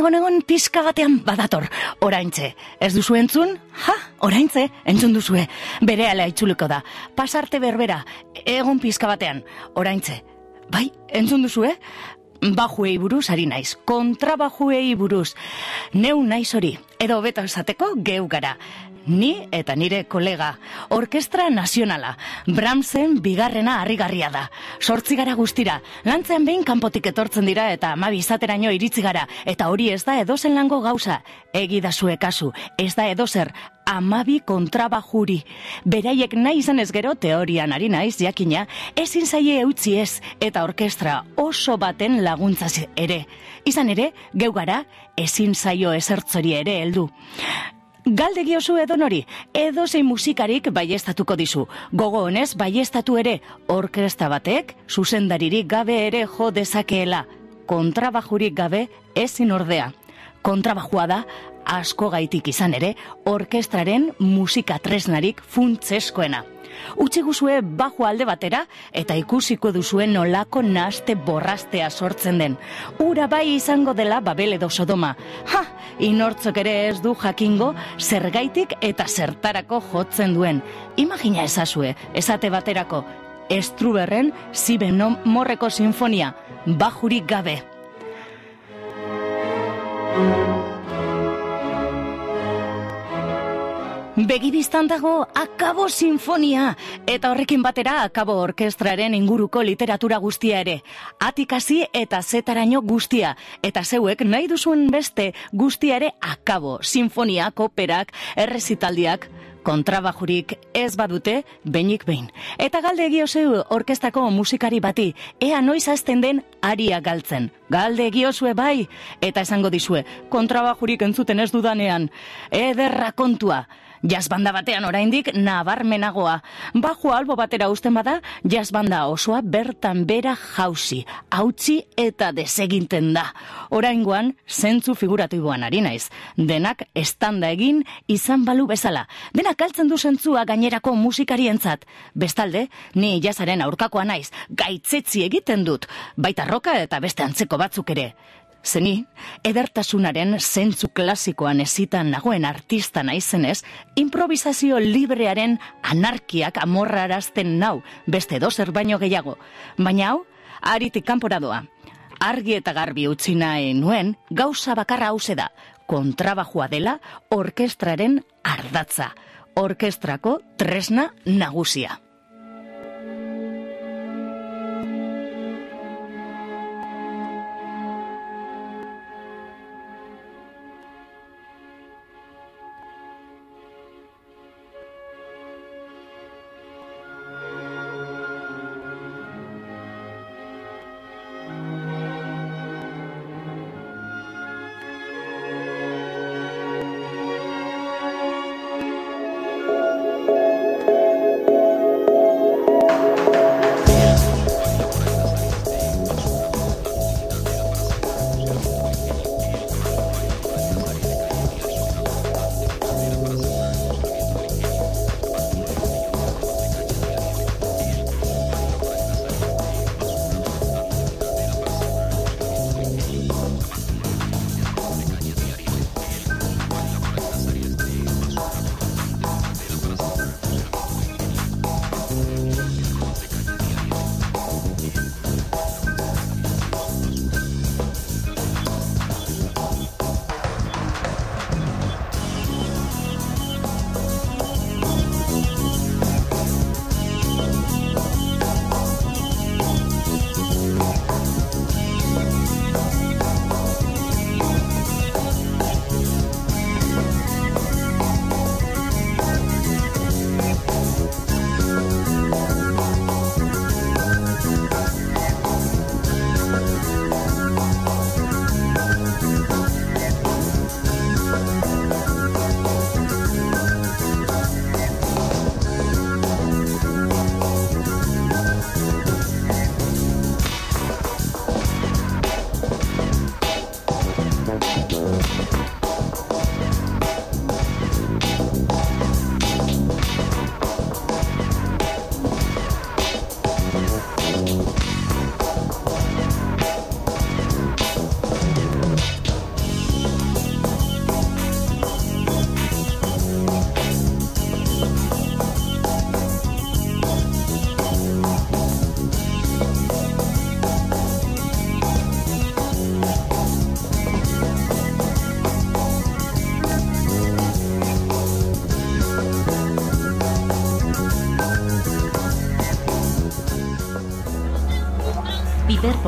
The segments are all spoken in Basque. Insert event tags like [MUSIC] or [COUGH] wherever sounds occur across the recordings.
Egon egon pizka batean badator, oraintze. Ez duzu entzun? Ha, oraintze, entzun duzue. Bere ala itzuliko da. Pasarte berbera, egon pizka batean, oraintze. Bai, entzun duzue? Bajuei buruz ari naiz, kontrabajuei buruz. Neu naiz hori, edo beto esateko geu gara. Ni eta nire kolega, Orkestra Nazionala, Bramsen bigarrena harrigarria da. Sortzi gara guztira, lantzean behin kanpotik etortzen dira eta amabi izateraino iritzi gara, eta hori ez da edozen lango gauza. Egi da zue kasu, ez da edozer, amabi kontrabajuri. Beraiek nahi izan ez gero teorian ari naiz jakina, ezin zaie eutzi ez, eta orkestra oso baten laguntzaz ere. Izan ere, geu gara, ezin zaio ezertzori ere heldu. Galde giozu edo nori, edo zein musikarik baiestatuko dizu. Gogo honez, baiestatu ere, orkesta batek, zuzendaririk gabe ere jo dezakeela. Kontrabajurik gabe, ezin ordea. Kontrabajua da, asko gaitik izan ere, orkestraren musika tresnarik funtzeskoena. Utsi guzue bajo alde batera eta ikusiko duzuen nolako naste borrastea sortzen den. Ura bai izango dela babel edo sodoma. Ha, inortzok ere ez du jakingo zergaitik eta zertarako jotzen duen. Imagina ezazue, esate baterako, estruberren zibenon morreko sinfonia, bajurik gabe. thank you Begibiztan dago Akabo Sinfonia eta horrekin batera Akabo Orkestraren inguruko literatura guztia ere. Atikasi eta zetaraino guztia eta zeuek nahi duzuen beste guztia ere Akabo Sinfonia, operak, errezitaldiak, kontrabajurik ez badute, benik behin. Eta galde egio zeu orkestako musikari bati, ea noiz azten den aria galtzen. Galde egio zue bai, eta esango dizue, kontrabajurik entzuten ez dudanean. Ederra kontua. Jazbanda batean oraindik nabarmenagoa. Bajo albo batera usten bada, jazbanda osoa bertan bera jauzi, hautzi eta deseginten da. Oraingoan, zentzu figuratiboan ari naiz. Denak estanda egin izan balu bezala. Denak altzen du zentzua gainerako musikarientzat. Bestalde, ni jazaren aurkakoa naiz, gaitzetzi egiten dut, baita roka eta beste antzeko batzuk ere. Zeni, edertasunaren zentzu klasikoan ezitan nagoen artista naizenez, improvisazio librearen anarkiak amorrarazten nau, beste dozer baino gehiago. Baina hau, aritik kanpora doa. Argi eta garbi utzi nahi nuen, gauza bakarra hause da, kontrabajua dela orkestraren ardatza. Orkestrako tresna nagusia.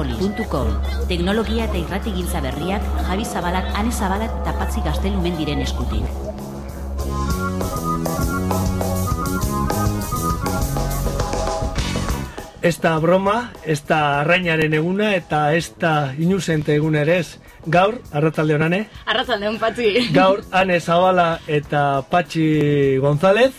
piperpolis.com Teknologia eta irrati gintza berriak Javi Zabalak, Ane Zabalak eta Patzi Gaztelumen diren eskutik. Ez da broma, ez da arrainaren eguna eta ez da inusente egun ere ez. Gaur, arratalde honane, Arratzalde hon, Patzi. gaur Ane Zabala eta Patxi González.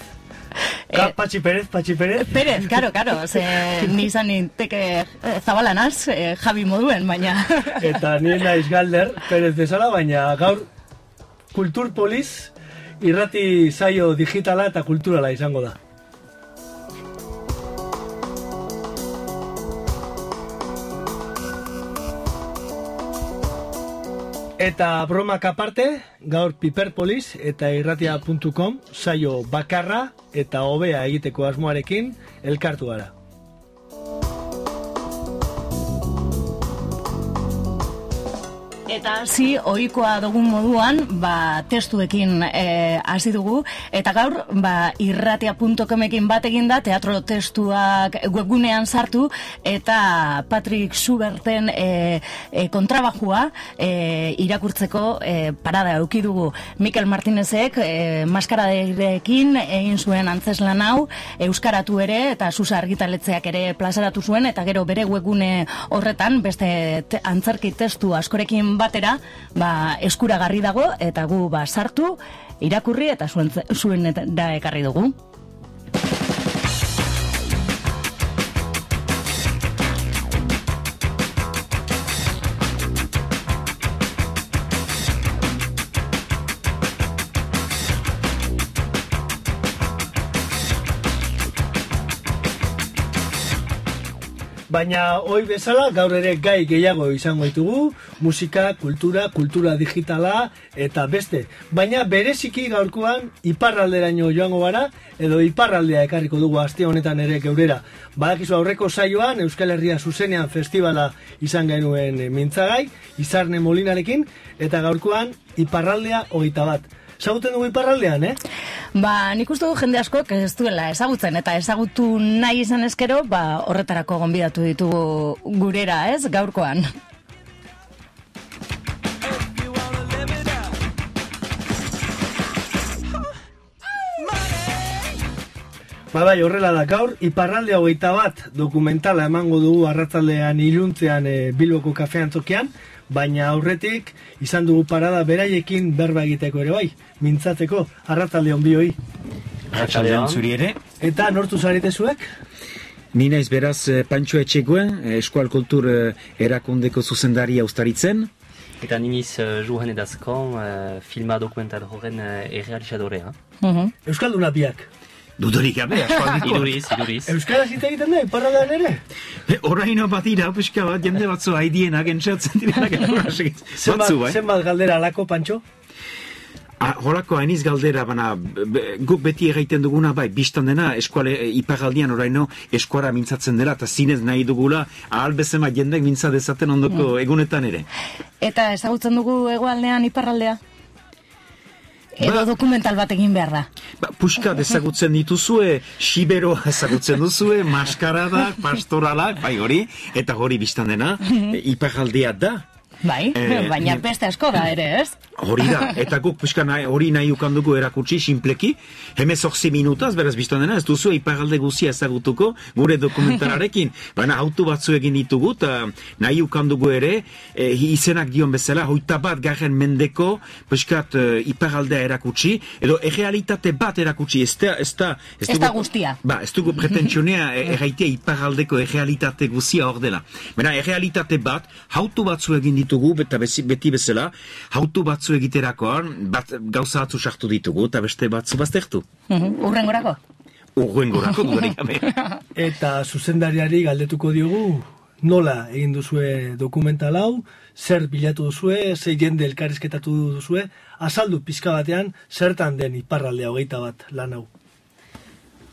Ka, Eh, Patxi Pérez, Patxi Pérez. Perez, karo, karo, ze [LAUGHS] ni izan ninteke eh, zabalanaz, eh, Javi moduen, baina... [LAUGHS] Eta nire naiz galder, Pérez bezala, baina gaur Kulturpolis irrati saio digitala eta kulturala izango da. Eta bromak aparte, gaur Piperpolis eta irratia.com saio bakarra eta hobea egiteko asmoarekin elkartu gara. Eta hasi ohikoa dugun moduan, ba, testuekin eh, hasi dugu, eta gaur ba, irratia.comekin bat egin da, teatro testuak webgunean sartu, eta Patrick Schuberten eh, eh, kontrabajua eh, irakurtzeko eh, parada euki dugu. Mikel Martinezek eh, maskaraderekin egin zuen antzeslan hau, euskaratu ere, eta susa argitaletzeak ere plazaratu zuen, eta gero bere webgune horretan, beste te, antzerki testu askorekin batera, ba, eskuragarri dago, eta gu ba, sartu, irakurri eta zuen, zuen da ekarri dugu. Baina hoi bezala gaur ere gai gehiago izango ditugu, musika, kultura, kultura digitala eta beste. Baina bereziki gaurkoan iparralderaino joango gara edo iparraldea ekarriko dugu aste honetan ere geurera. Badakizu aurreko saioan Euskal Herria zuzenean festivala izan genuen mintzagai, izarne molinarekin, eta gaurkoan iparraldea hogeita bat. Zaguten dugu iparraldean, eh? Ba, nik uste du jende asko ez duela ezagutzen, eta ezagutu nahi izan eskero, ba, horretarako gonbidatu ditugu gurera, ez, gaurkoan. Ba bai, horrela da gaur, iparralde hogeita bat dokumentala emango dugu arratzaldean iluntzean e, Bilboko kafean tokian, baina aurretik izan dugu parada beraiekin berba egiteko ere bai, mintzatzeko arratzalde hon bioi. Arratxaldean zuri ere. Eta nortu zarete zuek? Ni naiz beraz eh, Pantxo Etxegoen, eh, Eskual Kultur eh, erakundeko zuzendaria ustaritzen. Eta nimiz uh, Johan Edazkon, uh, filma dokumental horren uh, errealizadorea. Mhm. Euskalduna biak. Dudorik gabe, aspaldiko. [LAUGHS] Iduriz, iduriz. Euskaraz hitz egiten da, iparraldean ere? Oraino bat ira, pixka bat, jende batzu haidienak entzatzen direnak [LAUGHS] Batzu, bai. zenbat galdera alako, Pantxo? Ah, Horako hainiz galdera, bana, guk beti egiten duguna, bai, biztan dena, eskuale, e, iparraldian oraino, eskuara mintzatzen dela, eta zinez nahi dugula, ahal bezema jendek mintza dezaten ondoko egunetan ere. Eta ezagutzen dugu hegoaldean iparraldea? Edo Ba- dokumental bat egin behar da. Ba, puxka ezagutzen dituzue, siberoa ezagutzen duzue, maskaradak, pastoralak, bai hori, eta hori biztan dena, [LAUGHS] iparraldea da. Bai, Eh, [LAUGHS] baina eh, beste asko da ere, ez? Hori da, eta guk pixka nahi, hori nahi ukanduko erakutsi sinpleki, hemez orzi minutaz, beraz biztan dena, ez duzu iparalde guzia ezagutuko gure dokumentararekin, [LAUGHS] baina autu batzu egin ditugu, eta nahi ukandugu ere, e, izenak dion bezala, hoita bat garren mendeko, piskat e, iparaldea erakutsi, edo errealitate bat erakutsi, ez da, ez da, Ez da guztia. Ba, ez dugu pretentzionea [LAUGHS] e, erraitea iparaldeko errealitate guzia hor dela. Baina, errealitate bat, hautu batzu egin ditugu, eta beti bezala, hautu batzu egiterakoan, bat, gauza batzu sartu ditugu, eta beste batzu baztertu. Mhm, Urrengorako? Urruen gorako [LAUGHS] dudarik gabe. Eta zuzendariari galdetuko diogu nola egin duzue dokumental hau, zer bilatu duzue, ze jende elkarrizketatu duzue, azaldu pizka batean zertan den iparraldea hogeita bat lan hau.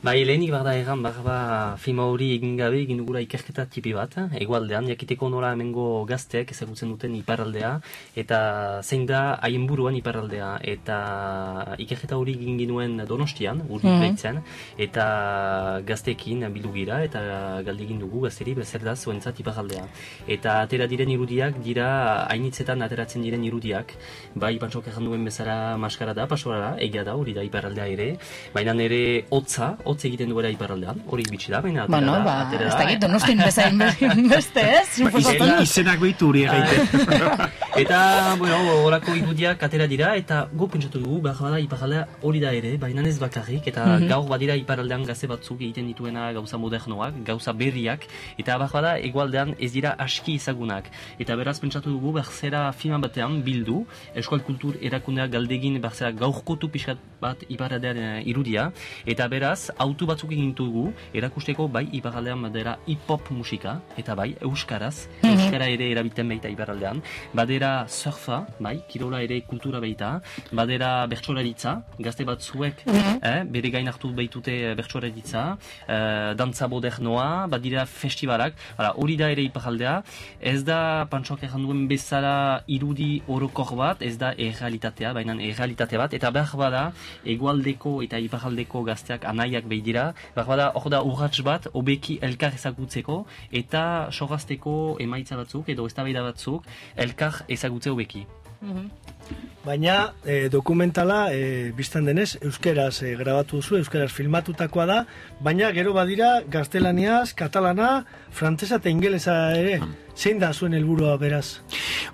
Bai, lehenik bada egan, bada filma hori egin gabe egin dugula ikerketa tipi bat, egualdean, jakiteko nola hemengo gazteak ezagutzen duten iparraldea, eta zein da haien buruan iparraldea, eta ikerketa hori egin ginuen donostian, urdi Mhm. eta gazteekin bildu gira, eta galde egin dugu gazteri bezer da zuentzat iparraldea. Eta atera diren irudiak dira, hainitzetan ateratzen diren irudiak, bai, pantsok egan duen bezala maskara da, pasoara da, egia da, hori da iparraldea ere, baina nire hotza, hotz egiten duela iparraldean, hori bitxi da, baina atera Bueno, da, ba, atera ez da, dakit, donostin bezain [LAUGHS] beste, ez? Ba, izen- izenak behitu hori egiten. [LAUGHS] eta, bueno, horako irudiak atera dira, eta gu pentsatu dugu, behar bada iparraldea hori da ere, baina ez bakarrik, eta Mhm. gaur badira iparraldean gazte batzuk egiten dituena gauza modernoak, gauza berriak, eta behar bada egualdean ez dira aski ezagunak. Eta beraz pentsatu dugu, behar zera filma batean bildu, Euskal Kultur erakundea galdegin behar zera gaurkotu pixkat bat iparraldean eh, irudia, eta beraz, autu batzuk egin dugu, erakusteko bai iparraldean badera hip-hop musika, eta bai euskaraz, euskara ere erabiten baita iparraldean, badera surfa, bai, kirola ere kultura baita, badera bertsolaritza, gazte batzuek, eh, bere gain hartu baitute bertsolaritza, eh, dantza modernoa, badira festivalak, hala, hori da ere iparraldea, ez da pantsoak erran duen bezala irudi orokor bat, ez da errealitatea, baina errealitate bat, eta behar bada, egualdeko eta iparraldeko gazteak anaiak behi dira, bada, hor da urrats bat, obeki elkar ezagutzeko, eta sorrazteko emaitza batzuk, edo eztabaida batzuk, elkar ezagutze obeki. Baina e, dokumentala e, biztan denez euskeraz e, grabatu duzu, euskeraz filmatutakoa da, baina gero badira gaztelaniaz, katalana, frantsesa eta ingelesa ere. Zein da zuen helburua beraz?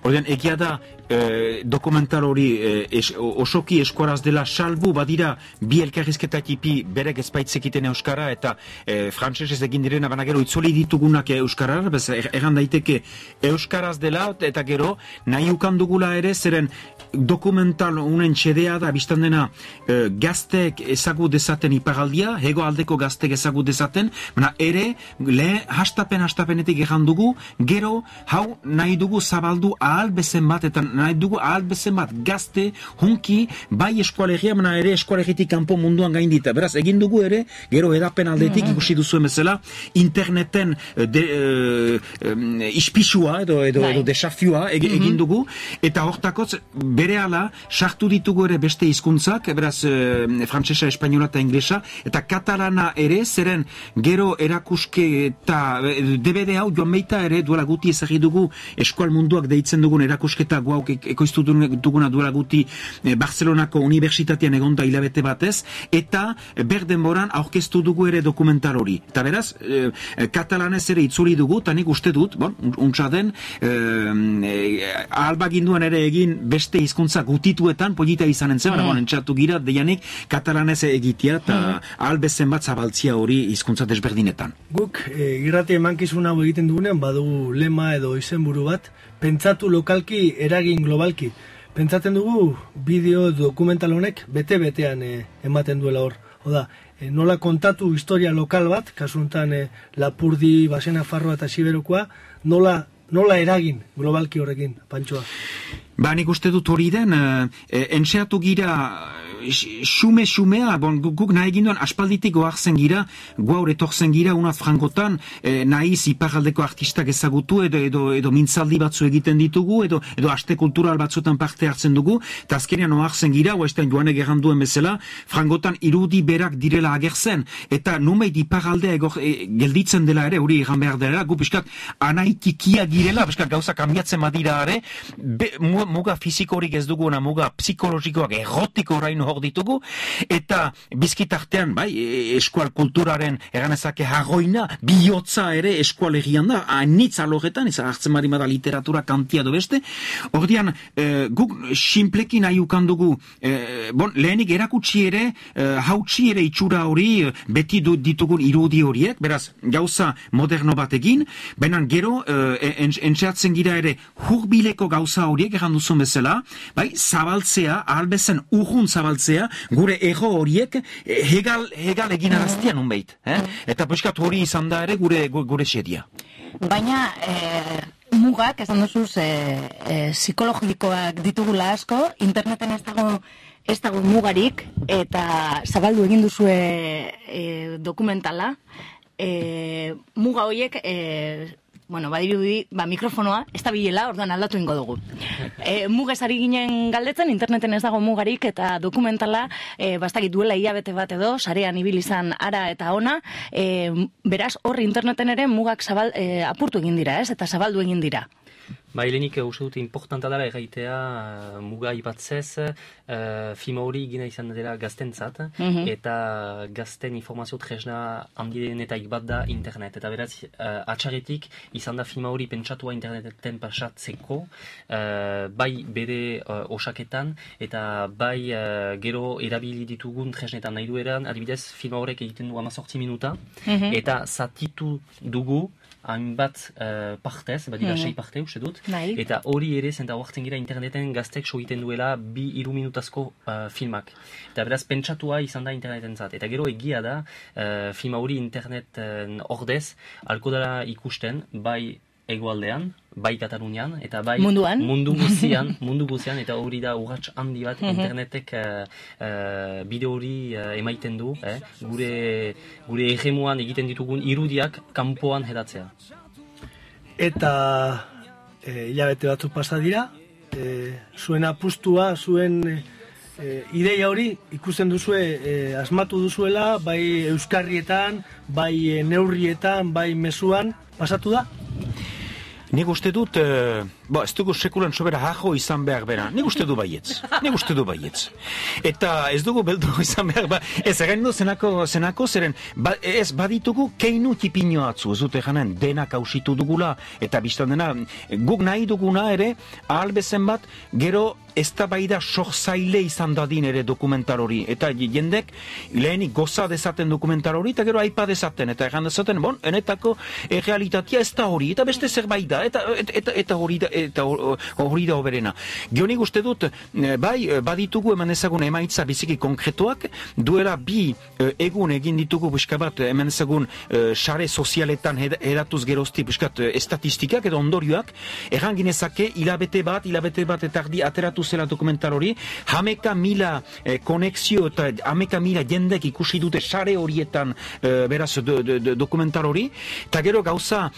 Ordean, egia da, eh, dokumental hori eh, es, osoki eskuaraz dela salbu badira bi elkarrizketa tipi berek ezpaitzekiten euskara eta eh, frantsesez egin direna baina gero itzoli ditugunak euskarar, bez er- egan daiteke euskaraz dela eta gero nahi ukan dugula ere zeren dokumental unen txedea da biztan dena eh, gaztek ezagu dezaten iparaldia, hego aldeko gaztek ezagu dezaten, baina ere le hastapen hastapenetik egan dugu, gero hau nahi dugu zabaldu ahal bezen bat eta nahi dugu ahal bezen bat gazte hunki bai eskualegia, baina ere eskualegitik kanpo munduan gaindita. Beraz, egin dugu ere, gero edapen aldetik ikusi duzu bezala, interneten eh, de, eh, em, ispixua edo, edo, Bai. edo desafioa eg- egin dugu, eta hortakotz berehala sartu ditugu ere beste hizkuntzak, beraz e, frantsesa, espainola eta inglesa, eta katalana ere, zeren gero erakuske eta e, DVD hau joan beita ere duela guti ezagri dugu eskual munduak deitzen dugun erakusketa guauk ek- ekoiztu dugun- duguna duela guti e, Barcelonako Unibertsitatean egonda hilabete batez, eta ber denboran aurkeztu dugu ere dokumental hori. Eta beraz, e, katalanez ere itzuli dugu, eta nik uste dut, bon, untsa den, e, e, albaginduan ere egin beste hizkuntza gutituetan polita izanen zen, mm. bon, entxatu gira, deianik katalanez egitea, eta ahal bezen bat zabaltzia hori hizkuntza desberdinetan. Guk e, irrati emankizun hau egiten dugunean badugu lema edo izenburu bat, pentsatu lokalki, eragin globalki. Pentsatzen dugu bideo dokumental honek bete-betean e, ematen duela hor. Oda, e, nola kontatu historia lokal bat, kasu honetan e, Lapurdi, Basena Farroa eta Siberokoa, nola, nola eragin globalki horrekin, pantsoa. Ba, nik uste dut hori den, uh, entxeatu gira, xume-xumea, bon, gu- guk nahi ginduen aspalditik goartzen gira, guaur etortzen gira, unat frangotan, eh, nahiz iparaldeko artistak ezagutu, edo, edo, edo mintzaldi batzu egiten ditugu, edo, edo aste kultural batzuetan parte hartzen dugu, eta azkenean oartzen gira, oaizten joan egeran duen bezala, frangotan irudi berak direla agertzen, eta numeit iparaldea egor, e, gelditzen dela ere, hori egan behar dela, gu piskat anaitikia girela, piskat gauza kambiatzen badira ere, be, mu- muga fizikorik ez duguna, muga psikologikoak errotiko orain hor ditugu, eta bizkitartean, bai, e- eskual kulturaren eganezake hagoina, bihotza ere eskualegian da, anitz alogetan, ez hartzen bari bada literatura kantia do beste, ordian, e, guk simplekin nahi dugu, e, bon, lehenik erakutsi ere, e, hautsi ere itxura hori, e, beti du, ditugun irudi horiek, beraz, gauza moderno batekin, baina gero, e, en- entxeatzen gira ere, hurbileko gauza horiek egan duzun bezala, bai, zabaltzea, ahalbezen urrun zabaltzea, gure ego horiek, e, hegal, hegal egin araztia nunbeit, eh? Eta piskat hori izan da ere gure, gu- gure xedia. Baina e, mugak, esan duzuz, e, e, psikologikoak ditugula asko, interneten ez dago ez dago mugarik eta zabaldu egin duzue e, dokumentala. E, muga horiek e, bueno, badirudi, ba, mikrofonoa, ez da bilela, orduan aldatu ingo dugu. E, mugez ari ginen galdetzen, interneten ez dago mugarik, eta dokumentala, e, bastakit duela hilabete bat edo, sarean ibil izan ara eta ona, e, beraz, horri interneten ere mugak zabal, e, apurtu egin dira, ez, eta zabaldu egin dira. Ba, helenik uste dut importanta dela erraitea uh, muga ipatzez uh, film hori gina izan dela gaztentzat Mhm. eta gazten informazio tresna handienetak bat da internet. Eta beraz, uh, atxaretik izan da film hori pentsatua interneten pasatzeko uh, bai bere uh, osaketan eta bai uh, gero erabili ditugun tresnetan nahi dueran, adibidez film horrek egiten du amazortzi minuta Mhm. eta zatitu dugu hainbat uh, partez, badira Mhm. sei parte uste dut, Bai. eta hori ere zenta huartzen gira interneten gaztek egiten duela bi iru minutazko uh, filmak. Eta beraz pentsatua izan da interneten zat. Eta gero egia da uh, filma hori interneten ordez alko dela ikusten bai egoaldean, bai Katalunian, eta bai Munduan. mundu [LAUGHS] guzian, mundu guzian, eta hori da urrats handi bat Mhm. internetek uh, uh, bideo hori uh, emaiten du, eh? gure, gure egemuan egiten ditugun irudiak kanpoan hedatzea. Eta e, hilabete batzuk pasa dira, e, zuen apustua, zuen e, ideia hori ikusten duzue, e, asmatu duzuela, bai euskarrietan, bai neurrietan, bai mezuan, pasatu da? Nik uste dut, eh, ba, ez dugu sekulan sobera jajo izan behar bera. Nik uste du baietz. Nik uste du baietz. Eta ez dugu beldu izan behar, ba, ez egin du zenako, zenako zeren, ba, ez baditugu keinu tipino atzu, ez dute janen, denak hausitu dugula, eta biztan dena, guk nahi duguna ere, ahal bat, gero ez da bai da sohzaile izan dadin ere dokumentar hori. Eta jendek lehenik goza dezaten dokumentar hori, eta gero aipa dezaten. Eta egan dezaten, bon, enetako realitatea ez da hori, eta beste zerbait da, eta, eta, eta, eta hori da, eta hor- hori da oberena. Gionik uste dut, eh, bai, eh, baditugu eman ezagun emaitza biziki konkretuak, duela bi eh, egun egin ditugu buska bat, eman ezagun sare sozialetan edatuz gerozti buskat estatistikak edo ondorioak, erran ginezake hilabete bat, hilabete bat eta ardi ateratu zela dokumentar hori, hameka mila konexio eta hameka mila jendek ikusi dute sare horietan beraz do, do, do, dokumentar hori, eta gero gauza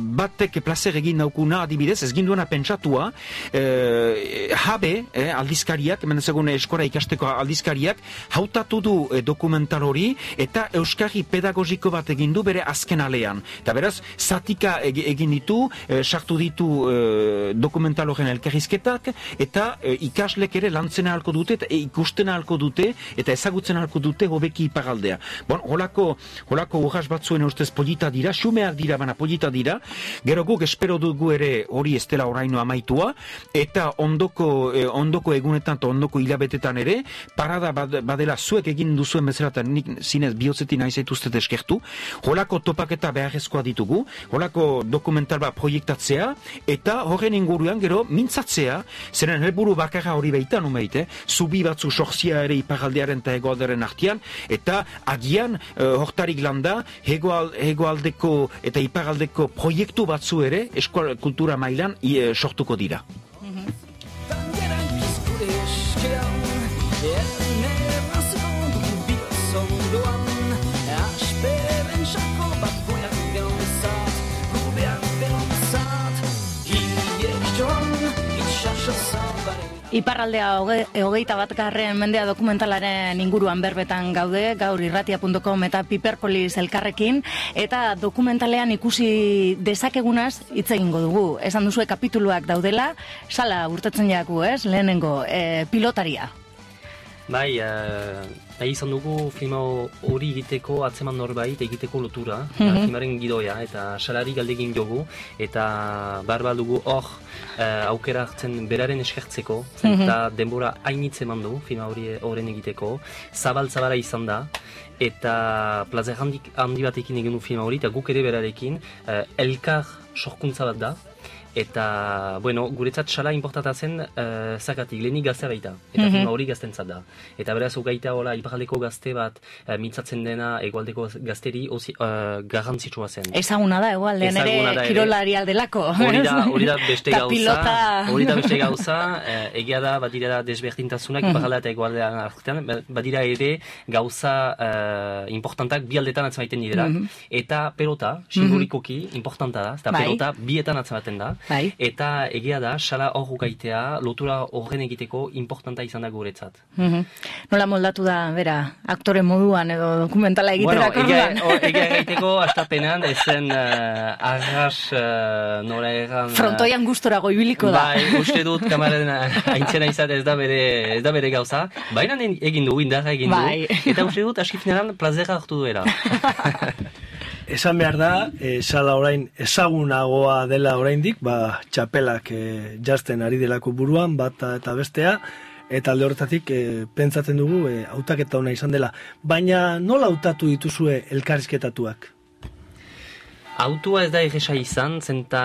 batek placer egin daukuna adibidez, ez ginduena pentsatua, eh, habe, eh, aldizkariak, hemen ezagun eskora ikasteko aldizkariak, hautatu du eh, dokumentar hori, eta euskarri pedagogiko bat egin du bere azken alean. Eta beraz, zatika eg- egin ditu, eh, sartu ditu eh, dokumental horren elkarrizketak, eta eh, ikaslek ere lantzen ahalko dute, eta ikusten ahalko dute, eta ezagutzen ahalko dute hobeki iparaldea. Bon, holako, holako urras batzuen ustez polita dira, xumeak dira, baina polita dira, gero guk espero dugu ere hori ez dela oraino amaitua, eta ondoko, eh, ondoko egunetan eta ondoko hilabetetan ere, parada bad, badela zuek egin duzuen bezala, eta nik zinez bihotzetik nahi zaituztet eskertu, holako topaketa beharrezkoa ditugu, holako dokumental bat proiektatzea, eta horren inguruan gero mintzatzea, zeren helburu bakarra hori baitan umeit, eh? zubi batzu sortzia ere iparaldearen eta hegoalderen artian, eta agian eh, hortarik landa, hegoal, hegoaldeko eta iparaldeko proiektu batzu ere, eskual kultura mailan sortuko dira. Tangeran gure Iparraldea hoge, hogeita bat garren mendea dokumentalaren inguruan berbetan gaude, gaur irratia.com eta Piperpolis elkarrekin, eta dokumentalean ikusi dezakegunaz hitz egingo dugu. Esan duzue kapituluak daudela, sala urtetzen jaku, ez? Lehenengo, e, pilotaria. Bai, uh, nahi izan dugu filma hori egiteko atzeman norbait egiteko lotura, Mhm. filmaren gidoia, eta salari galdegin jogu, eta barba dugu hor uh, aukera hartzen beraren eskertzeko, Mhm. eta denbora hainitz eman du filma hori horren egiteko, zabal-zabala izan da, eta plazer handik, handi batekin egin du filma hori, eta guk ere berarekin, uh, elkar sorkuntza bat da, Eta, bueno, guretzat sala importanta zen, uh, zakatik, lehenik gaztea baita. Eta filma hori gaztentzat da. Eta beraz, ugaita hola, iparaldeko gazte bat, uh, mintzatzen dena, egualdeko gazteri, osi, uh, garrantzitsua zen. Ezaguna da, egualdean ere kirolari aldelako. Hori da, [LAUGHS] hori da beste gauza, hori da beste gauza, eh, egia da, badira da desberdintasunak, Mhm. iparralda eta egualdean artean, ba- badira ere gauza eh, importantak bi aldetan atzemaiten direla, eta pelota, simbolikoki, importanta da, eta. Bai. pelota bietan atzematen da, Bai. eta egia da, sala hor gaitea, lotura horren egiteko importanta izan da guretzat. Mhm. Nola moldatu da, bera, aktore moduan edo dokumentala egiterako Bueno, egia, o- egia gaiteko, astapenean, ezen uh, arras, uh, nola egan... eh, Frontoian gustorago ibiliko da. Bai, uste dut kamararen aintzena izat ez da bere, ez da bere gauza. Baina egin du, indarra egin du. Bai. Eta uste dut, aski finalan plazera hartu duela. [LAUGHS] Esan behar da, e, sala orain ezagunagoa dela oraindik, ba, txapelak e, jazten ari delako buruan, bata eta bestea, eta alde horretatik e, pentsatzen dugu e, hautaketa ona izan dela. Baina nola hautatu dituzue elkarrizketatuak? Autua ez da egesa izan, zenta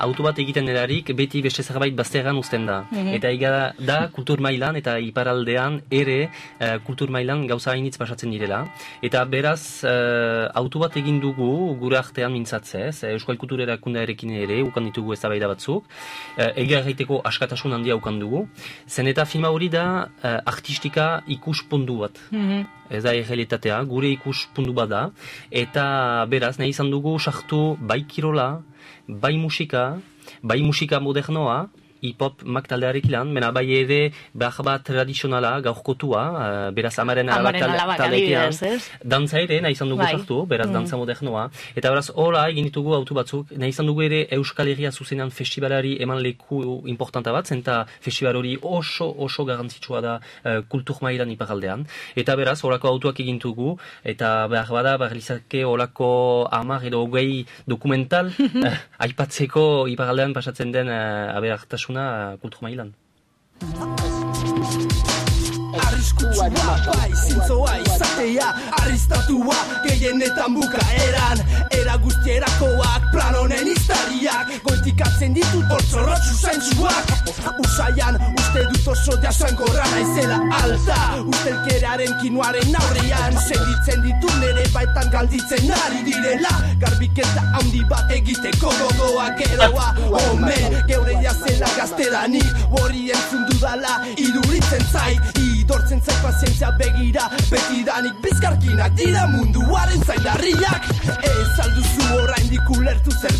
auto bat egiten delarik beti beste zerbait bazterran uzten da. Eta ega da, kultur mailan eta iparaldean ere eh, kultur mailan gauza hainitz pasatzen direla. Eta beraz, uh, auto bat egin dugu gure artean mintzatzez, eh, Euskal Kultur erakundearekin ere, ukan ditugu eztabaida batzuk, uh, ega egiteko askatasun handia ukan dugu. Zen eta filma hori da eh, artistika ikuspundu bat. Ez da errealitatea, gure ikuspundu bat da, eta beraz, nahi izan dugu sartu bai kirola, bai musika, bai musika modernoa, hip-hop mak taldearek ilan, mena bai ere behar bat tradizionala, gaurkotua, eh, beraz amaren alabak Amaren ez? dantza ere nahi izan dugu Bai. sartu, beraz dantza modernoa, eta beraz hola egin ditugu autu batzuk, nahi izan dugu ere Euskal Herria zuzenean festivalari eman leku importanta bat, zenta festival hori oso oso garrantzitsua da uh, kultur mailan iparaldean, eta beraz horako autuak egin dugu, eta behar bada behar lizake horako amar edo hogei dokumental [LAUGHS] eh, aipatzeko iparaldean pasatzen den uh, aberartasuna uh, kultur mailan. Arriskutsua bai, zintzoa izatea Arristatua gehienetan bukaeran. Era guztierakoak plan honen iztariak Goitikatzen ditut bortzorrotzu zentzuak Usaian uste dut oso jasankorra naizela alta. Ustelkerearen kinuaren aurrean Segitzen ditut nere baitan galditzen ari direla. Garbiketa handi bat egiteko gogoa geroa Omen, geure jazela gazteranik Hori entzun dudala iduritzen zait Idortzen zait pazientzia begira Betidanik bizkarkinak dira munduaren zaindarriak. Ez alduzu oraindik ulertu zer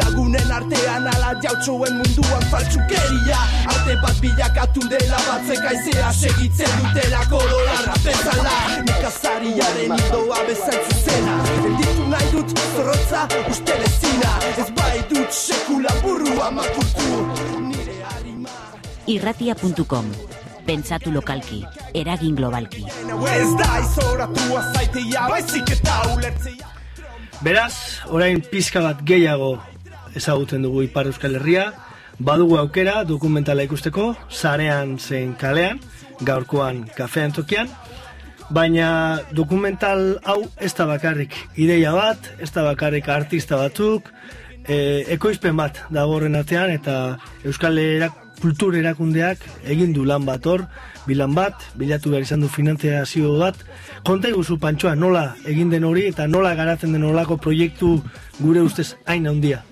Lagunen artean ala jautxoen munduan faltsukeria. Arte bat bilakatu dela batzek aizea segitzen dutela kololarra bezala. Nikazariaren idoa bezain zuzena Gelditu nahi dut zorrotza uste lezina. Ez bai dut sekula burua makurtu Nire harima. Irratia.com Pentsatu lokalki, eragin globalki. Beraz, orain pizka bat gehiago ezagutzen dugu Ipar Euskal Herria, badugu aukera dokumentala ikusteko, zarean zein kalean, gaurkoan kafean tokian, baina dokumental hau ez da bakarrik ideia bat, ez da bakarrik artista batzuk, e, ekoizpen bat dago horren atzean, eta Euskal Erak, kultur erakundeak egin du lan bat hor, bilan bat, bilatu behar izan du finantziazio bat, konta iguzu pantxoa nola egin den hori eta nola garatzen den olako proiektu gure ustez hain handia.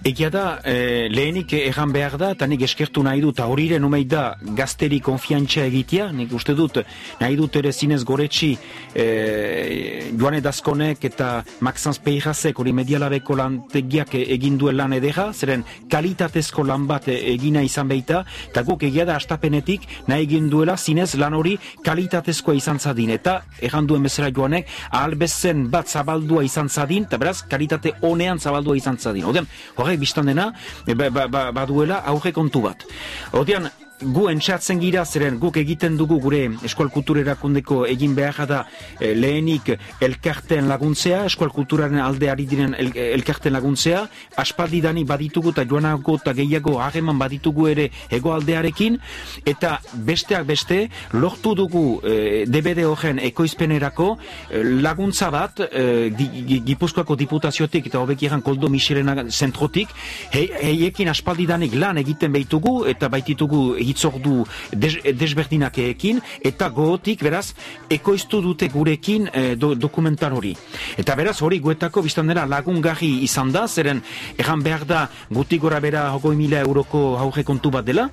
Egia da, eh, lehenik erran behar da, eta nik eskertu nahi dut, eta horiren umei da gazteri konfiantza egitea, nik uste dut, nahi dut ere zinez goretsi eh, joan edazkonek eta Maxanz Peirazek hori medialabeko lantegiak egin duen lan edera, zeren kalitatezko lan bat egina izan beita, eta guk egia da astapenetik nahi egin duela zinez lan hori kalitatezkoa izan zadin, eta erran duen bezala joanek, ahal bezen bat zabaldua izan zadin, eta beraz, kalitate honean zabaldua izan zadin. Odean, horrek biztan dena, e, ba, ba, ba, baduela aurre kontu bat. Odean, gu entxatzen gira, zeren guk egiten dugu gure eskual kultur erakundeko egin behar da eh, lehenik elkarten laguntzea, eskual kulturaren aldeari diren el, elkarten laguntzea, aspaldi dani baditugu eta joanago eta gehiago hageman baditugu ere hegoaldearekin, eta besteak beste, lortu dugu eh, DBD horren ekoizpenerako eh, laguntza bat eh, di, gi- Gipuzkoako diputaziotik eta hobek egan Koldo Michelena zentrotik, he, heiekin aspaldidanik lan egiten behitugu eta baititugu hitzordu des, desberdinakeekin eta gogotik beraz ekoiztu dute gurekin eh, do, dokumental hori. Eta beraz hori guetako biztan lagungarri izan da, zeren egan behar da guti gora bera hogoi mila euroko hauge kontu bat dela,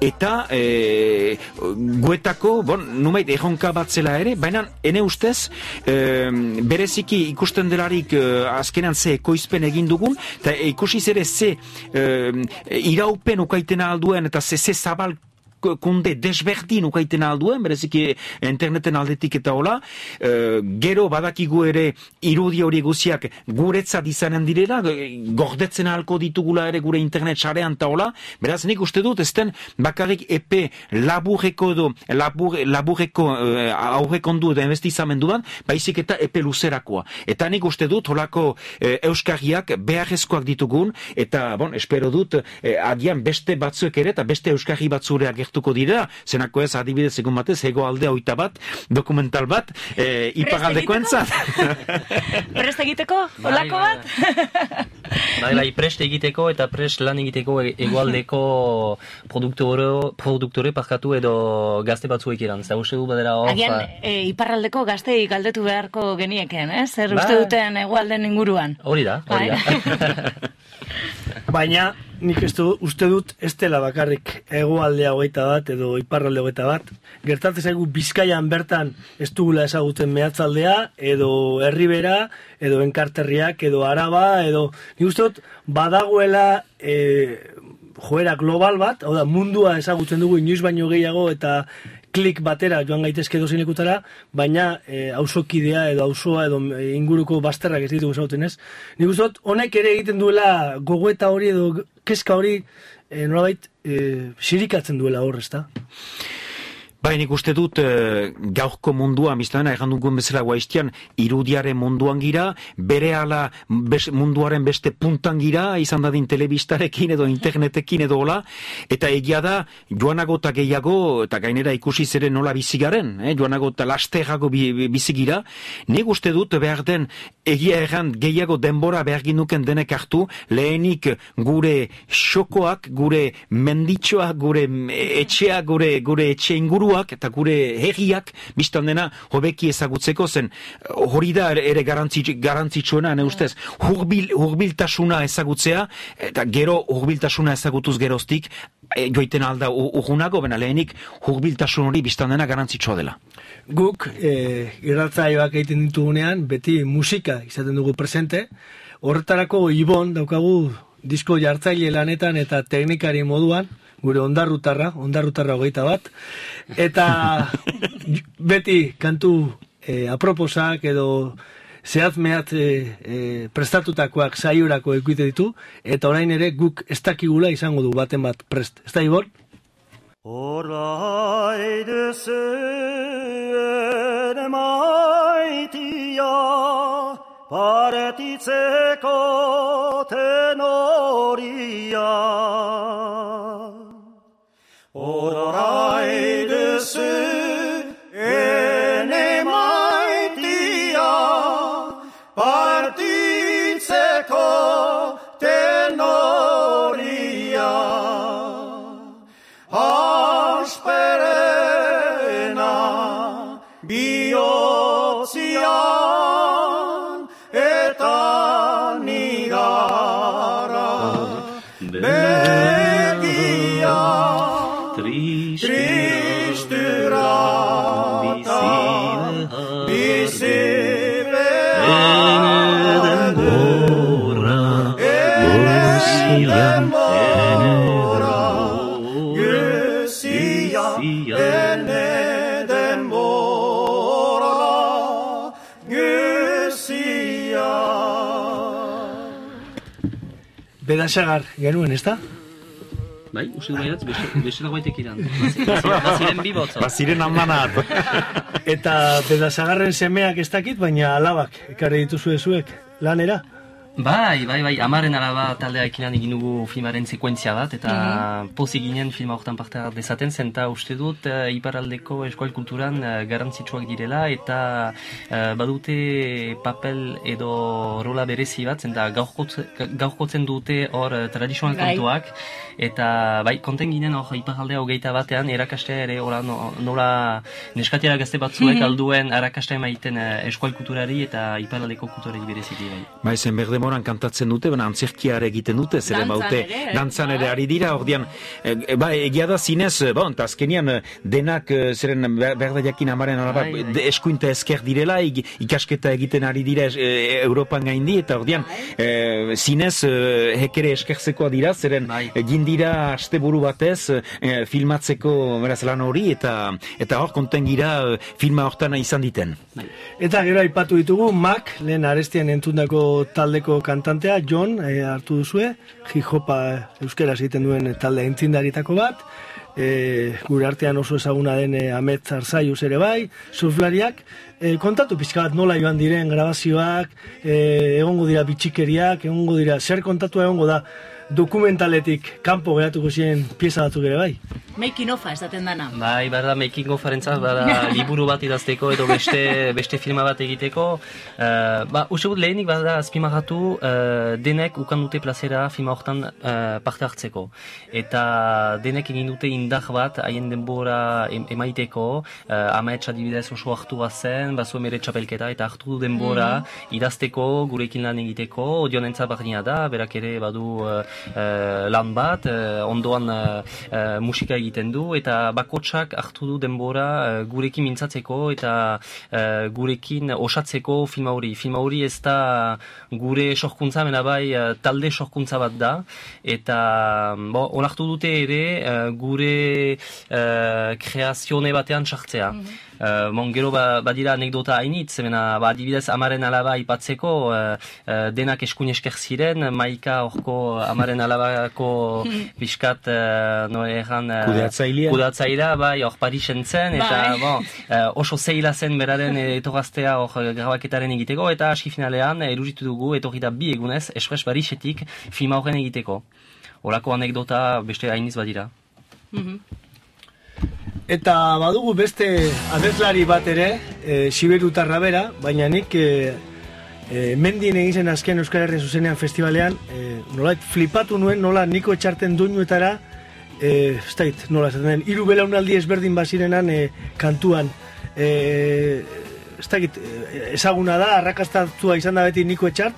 eta eh, guetako, bon, numait erronka bat zela ere, baina ene ustez eh, bereziki ikusten delarik eh, azkenan ze ekoizpen egin dugun, eta ikusiz ere ze eh, iraupen ukaiten alduen eta ze, ze zabal kunde desberdin ukaiten alduen, bereziki interneten aldetik eta hola, e, gero badakigu ere irudi hori guziak guretzat izanen direla, e, gordetzen ahalko ditugula ere gure internet sarean eta hola, beraz nik uste dut ezten bakarrik epe laburreko edo labur, laburreko e, aurrekondu edo investizamendu baizik eta epe luzerakoa. Eta nik uste dut holako e, euskarriak beharrezkoak ditugun, eta bon, espero dut e, agian beste batzuek ere eta beste euskarri batzure agertuko dira, zenako ez adibidez egun batez, hego alde oita bat, dokumental bat, e, ipagaldeko entzat. [LAUGHS] Prest egiteko, olako Bai, bat? Bai, bai, prest egiteko eta prest lan egiteko e- egualdeko produktore, produktore parkatu edo gazte batzuek eran. Zer uste du badera hor... Agian, ba- e, iparraldeko gaztei galdetu beharko genieken, eh? Zer Bai. uste duten egualden inguruan. Hori da, hori Bai. da. [LAUGHS] Baina nik ez du, uste dut ez dela bakarrik hegoaldea hogeita bat edo iparralde hogeita bat. Gertatzen zaigu Bizkaian bertan ez dugula ezagutzen mehatzaldea edo herribera edo enkarterriak edo araba edo nik uste dut badagoela e, joera global bat, hau da mundua ezagutzen dugu inoiz baino gehiago eta klik batera joan gaitezke dozein lekutara, baina e, auzokidea edo auzoa edo e, inguruko bazterrak ez ditugu ezagutzen ez. Nik uste honek ere egiten duela gogoeta hori edo kezka hori e, nolabait e, sirikatzen duela hor, ezta? Bai, nik uste dut e, gaurko mundua, egan dugun bezala guaiztian, irudiaren munduan gira, bere ala bes, munduaren beste puntan gira, izan dadin telebistarekin edo internetekin edo hola, eta egia da, joanago eta gehiago, eta gainera ikusi zere nola bizigaren, eh? joanago eta lasterrago bi, bi- bizigira, nik uste dut behar den, egia erran gehiago denbora behar ginuken denek hartu, lehenik gure xokoak, gure menditxoak, gure etxea, gure, gure etxe inguruak eta gure herriak biztan dena hobeki ezagutzeko zen. Hori da ere- garantzitsu, garantzitsuena ne ustez hurbil, hurbiltasuna ezagutzea eta gero hurbiltasuna ezagutuz geroztik e, joiten alda urgunago, bena lehenik hurbiltasun hori biztan dena garantzitsua dela. Guk e, irratzaioak egiten ditugunean beti musika izaten dugu presente, horretarako Ibon daukagu disko jartzaile lanetan eta teknikari moduan, gure ondarrutarra, ondarrutarra hogeita bat, eta [LAUGHS] beti kantu e, aproposak edo zehat mehat e, e, prestatutakoak saiorako ekuite ditu, eta orain ere guk ez dakigula izango du baten bat prest. Ez da, Ibon? Orraide maitia paretitzeko tenoria. Oraide ene Bedasagar genuen, ez da? Bai, uste du baiatz, beste, beste dagoetek iran. Baziren bi botzo. Baziren handanat. Eta bedazagarren semeak ez dakit, baina alabak ekarri dituzue zuek lanera. Bai, bai, bai, amaren araba taldea ekinan egin dugu filmaren sekuentzia bat, eta Mhm. pozik ginen filma hortan parte dezaten, zenta uste dut uh, iparaldeko eskual kulturan uh, garantzitsuak direla, eta uh, badute papel edo rola berezi bat, zenta gaurkotze- gaurkotzen dute hor uh, tradizional Bai. kontuak, eta bai, konten ginen hor iparaldea hogeita batean, erakastea ere ora, no, nola neskatiara gazte batzuek Mhm. alduen arakastea emaiten uh, eskual kulturari eta iparaldeko kulturari bereziki bai. Bai, zen berdemoran kantatzen dute, baina antzerkiare egiten dute, zeren Dantzan baute, ere, eh? dantzan ere ari dira, ordian, e, e, bai, egia da zinez, e, bon, eta azkenian denak, zeren ber- berda jakin amaren araba, Bai, bai. eskuinta esker direla, ikasketa egiten ari dira e, Europan gaindi, eta ordian, e, zinez, e, hekere eskertzekoa dira, zeren Bai. egin dira asteburu batez e, filmatzeko beraz lan hori, eta eta hor konten gira filma hortan izan diten. Eta gero aipatu ditugu, Mac, lehen arestian entzundako taldeko kantantea, John, eh, hartu duzue, hip-hopa euskera egiten duen talde entzindaritako bat, e, gure artean oso ezaguna den e, Amet Zarzaiuz ere bai, surflariak, e, kontatu pixka bat nola joan diren grabazioak, e, egongo dira bitxikeriak, egongo dira, zer kontatu egongo da dokumentaletik kanpo geratuko ziren pieza batzuk ere bai. Making ofa esaten dana. Bai, behar da making of arentzat, bada [LAUGHS] liburu bat idazteko edo beste, beste filma bat egiteko. Uh, ba, uste dut lehenik bada azpimagatu uh, denek ukan dute plazera filma hortan uh, parte hartzeko. Eta denek egin dute indar bat haien denbora em, emaiteko, uh, amaetx adibidez oso hartu bazen, bazu emere txapelketa eta hartu du denbora idazteko, gurekin lan egiteko, odionentza barnia da, berak ere badu uh, lan bat, uh, ondoan uh, musika egiten du, eta bakotsak hartu du denbora gurekin mintzatzeko eta gurekin osatzeko filma hori. Filma hori ez da gure sorkuntza, mena bai talde sorkuntza bat da, eta bo, onartu dute ere gure kreazione batean sartzea. Uh, mon, gero ba, badira anekdota hainitz, zemena, ba, adibidez amaren alaba ipatzeko, uh, uh, denak eskuin esker ziren, maika horko amaren alabako [LAUGHS] piskat, uh, no erran, uh, Kudeatzailea. kudeatzailea, bai, hor Parisen zen, eta Bai. bon, uh, oso zeila zen beraren etorraztea hor grabaketaren egiteko, eta aski finalean, eruditu dugu, etorri da bi egunez, espres Parisetik filma horren egiteko. Horako anekdota beste hainiz badira. Eta badugu beste abeslari bat ere, e, Siberutarra bera, baina nik e, e, mendien egin zen azken Euskal Herrien zuzenean festivalean, e, nolait flipatu nuen, nola niko etxarten duinuetara, e, ez nola esaten den, hiru belaunaldi ezberdin bazirenan e, kantuan, e, ez e, ezaguna da, arrakastatua izan da beti niko etxart,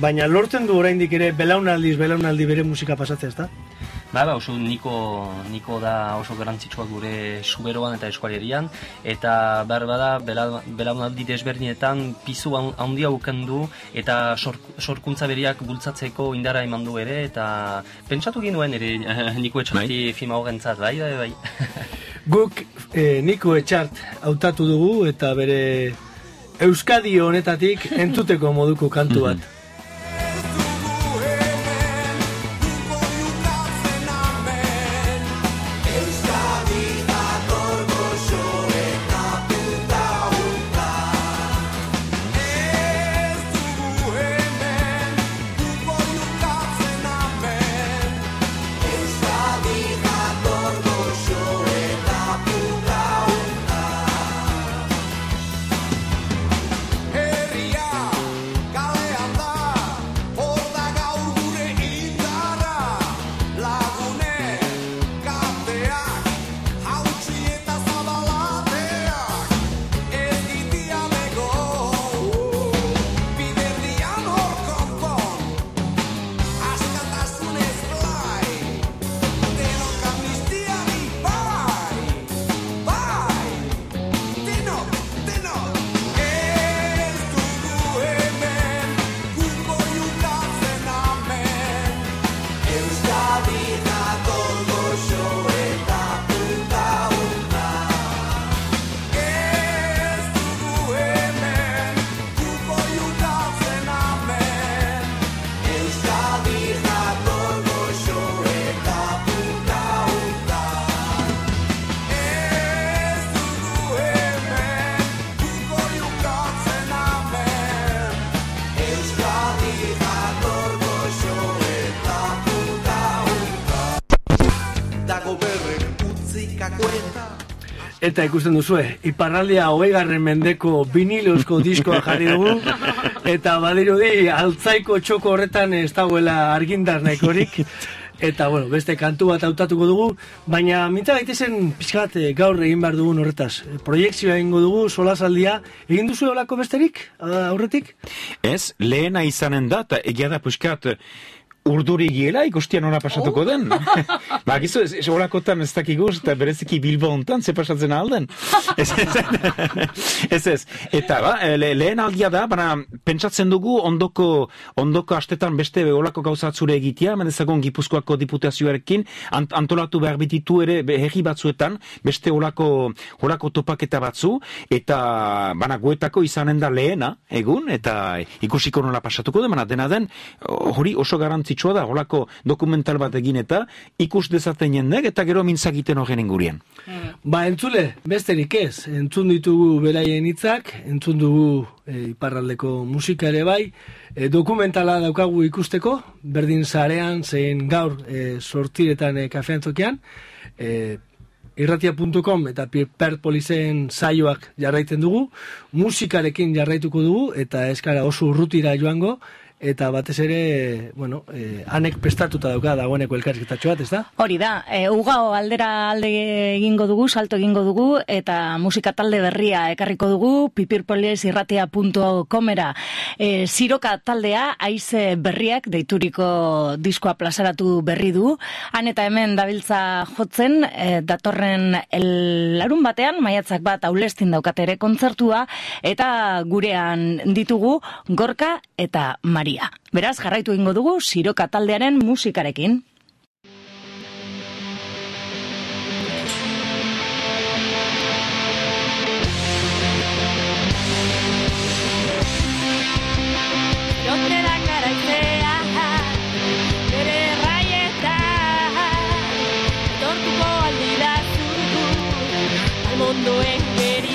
baina lortzen du oraindik ere belaunaldiz belaunaldi bere musika pasatzea, da? Ba, ba, oso niko, niko da oso garantzitsua gure suberoan eta eskualerian, eta behar bada, bela- belaunaldi desberdinetan pizu han- handia uken du, eta sork- sorkuntza beriak bultzatzeko indara eman du ere, eta pentsatu ginuen ere [LAUGHS] niko etxarti filma horrentzat, bai, bai, bai. [LAUGHS] Guk e, Niko Etxart hautatu dugu eta bere Euskadi honetatik [LAUGHS] entuteko moduko kantu bat. Eta ikusten duzue, iparraldea hogeigarren mendeko vinilozko diskoa jarri dugu, eta badirudi altzaiko txoko horretan ez dagoela argindar nahikorik, eta bueno, beste kantu bat hautatuko dugu, baina mintza gaitezen pixkat eh, gaur egin behar dugun horretaz. Proiekzioa egingo dugu, solasaldia, egin duzu olako besterik, aurretik? Ez, lehena izanen da, eta egia da puskat urduri giela ikustia nola pasatuko den. [LAUGHS] ba, gizu, ez, ez olakotan ez dakigu, eta bereziki Bilbo hontan, ze pasatzen alden. [LAUGHS] ez, ez, ez, ez. Eta, ba, le, lehen aldia da, baina pentsatzen dugu ondoko, ondoko astetan beste olako gauzatzure egitea, mendezagon Gipuzkoako diputazioarekin, ant, antolatu behar bititu ere herri batzuetan, beste olako, olako topaketa batzu, eta bana guetako izanen da lehena, egun, eta ikusiko nola pasatuko den, baina dena den, hori oso garantzitsua da, olako dokumental bat egin eta ikus dezaten jendek, eta gero mintzakiten horren ingurien. Ba, entzule, besterik ez, entzun ditugu beraien hitzak, entzun dugu e, iparraldeko musika ere bai, e, dokumentala daukagu ikusteko, berdin zarean, zein gaur e, sortiretan e, kafean tokian, e, irratia.com eta perpolizen saioak jarraiten dugu, musikarekin jarraituko dugu, eta eskara oso urrutira joango, eta batez ere, bueno, eh, anek prestatuta dauka dagoeneko elkarrizketatxo bat, ez da? Hori da, e, ugao aldera alde egingo dugu, salto egingo dugu, eta musika talde berria ekarriko dugu, pipirpoliesirratia.comera. E, siroka taldea, aize berriak, deituriko diskoa plazaratu berri du. Han eta hemen dabiltza jotzen, e, datorren el, larun batean, maiatzak bat aulestin daukate ere kontzertua, eta gurean ditugu Gorka eta Maria. Beraz, jarraitu egingo dugu, siroka taldearen musikarekin. Garaizea Bere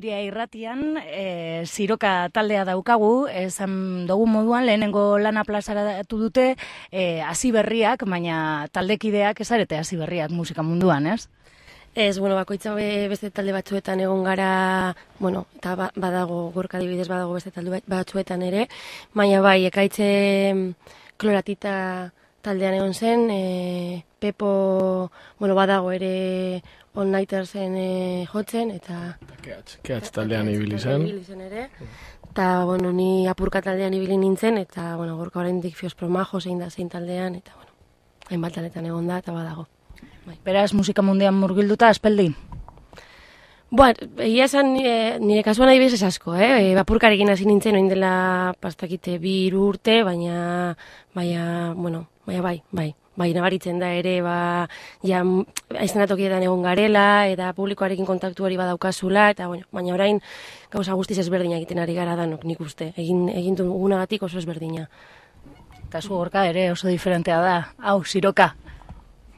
iria irratian, e, ziroka taldea daukagu, esan dugu moduan, lehenengo lana plazaratu dute, e, hasi berriak, baina taldekideak ezarete hasi berriak musika munduan, ez? Ez, bueno, bakoitza be- beste talde batzuetan egon gara, bueno, eta ba- badago, gorka adibidez badago beste talde bat- batzuetan ere, baina bai, ekaitze mm, kloratita taldean egon zen, e, Pepo, bueno, badago ere All Nightersen e, jotzen, eta... Kehatz, kehatz taldean ibili zen. Zen ere. Eta, bueno, ni apurka taldean ibili nintzen, eta, bueno, gorka oraindik fios promajo zein da zein taldean, eta, bueno, hainbat taldetan egon da, eta badago. Beraz, musika mundian murgilduta, aspeldi. Bueno, egia esan nire, nire kasuan adibidez ez asko, eh? E, Bapurkarekin hasi nintzen, oin dela pastakite bi hiru urte, baina, baina, bueno, baina bai, bai. Bai, nabaritzen da ere, ba, ja, aizenatokietan egon garela, eta publikoarekin kontaktu hori badaukazula, eta, bueno, baina orain gauza guztiz ezberdina egiten ari gara danok, nik uste. Egin, egin dugunagatik oso ezberdina. Eta zu gorka ere oso diferentea da. Hau, siroka.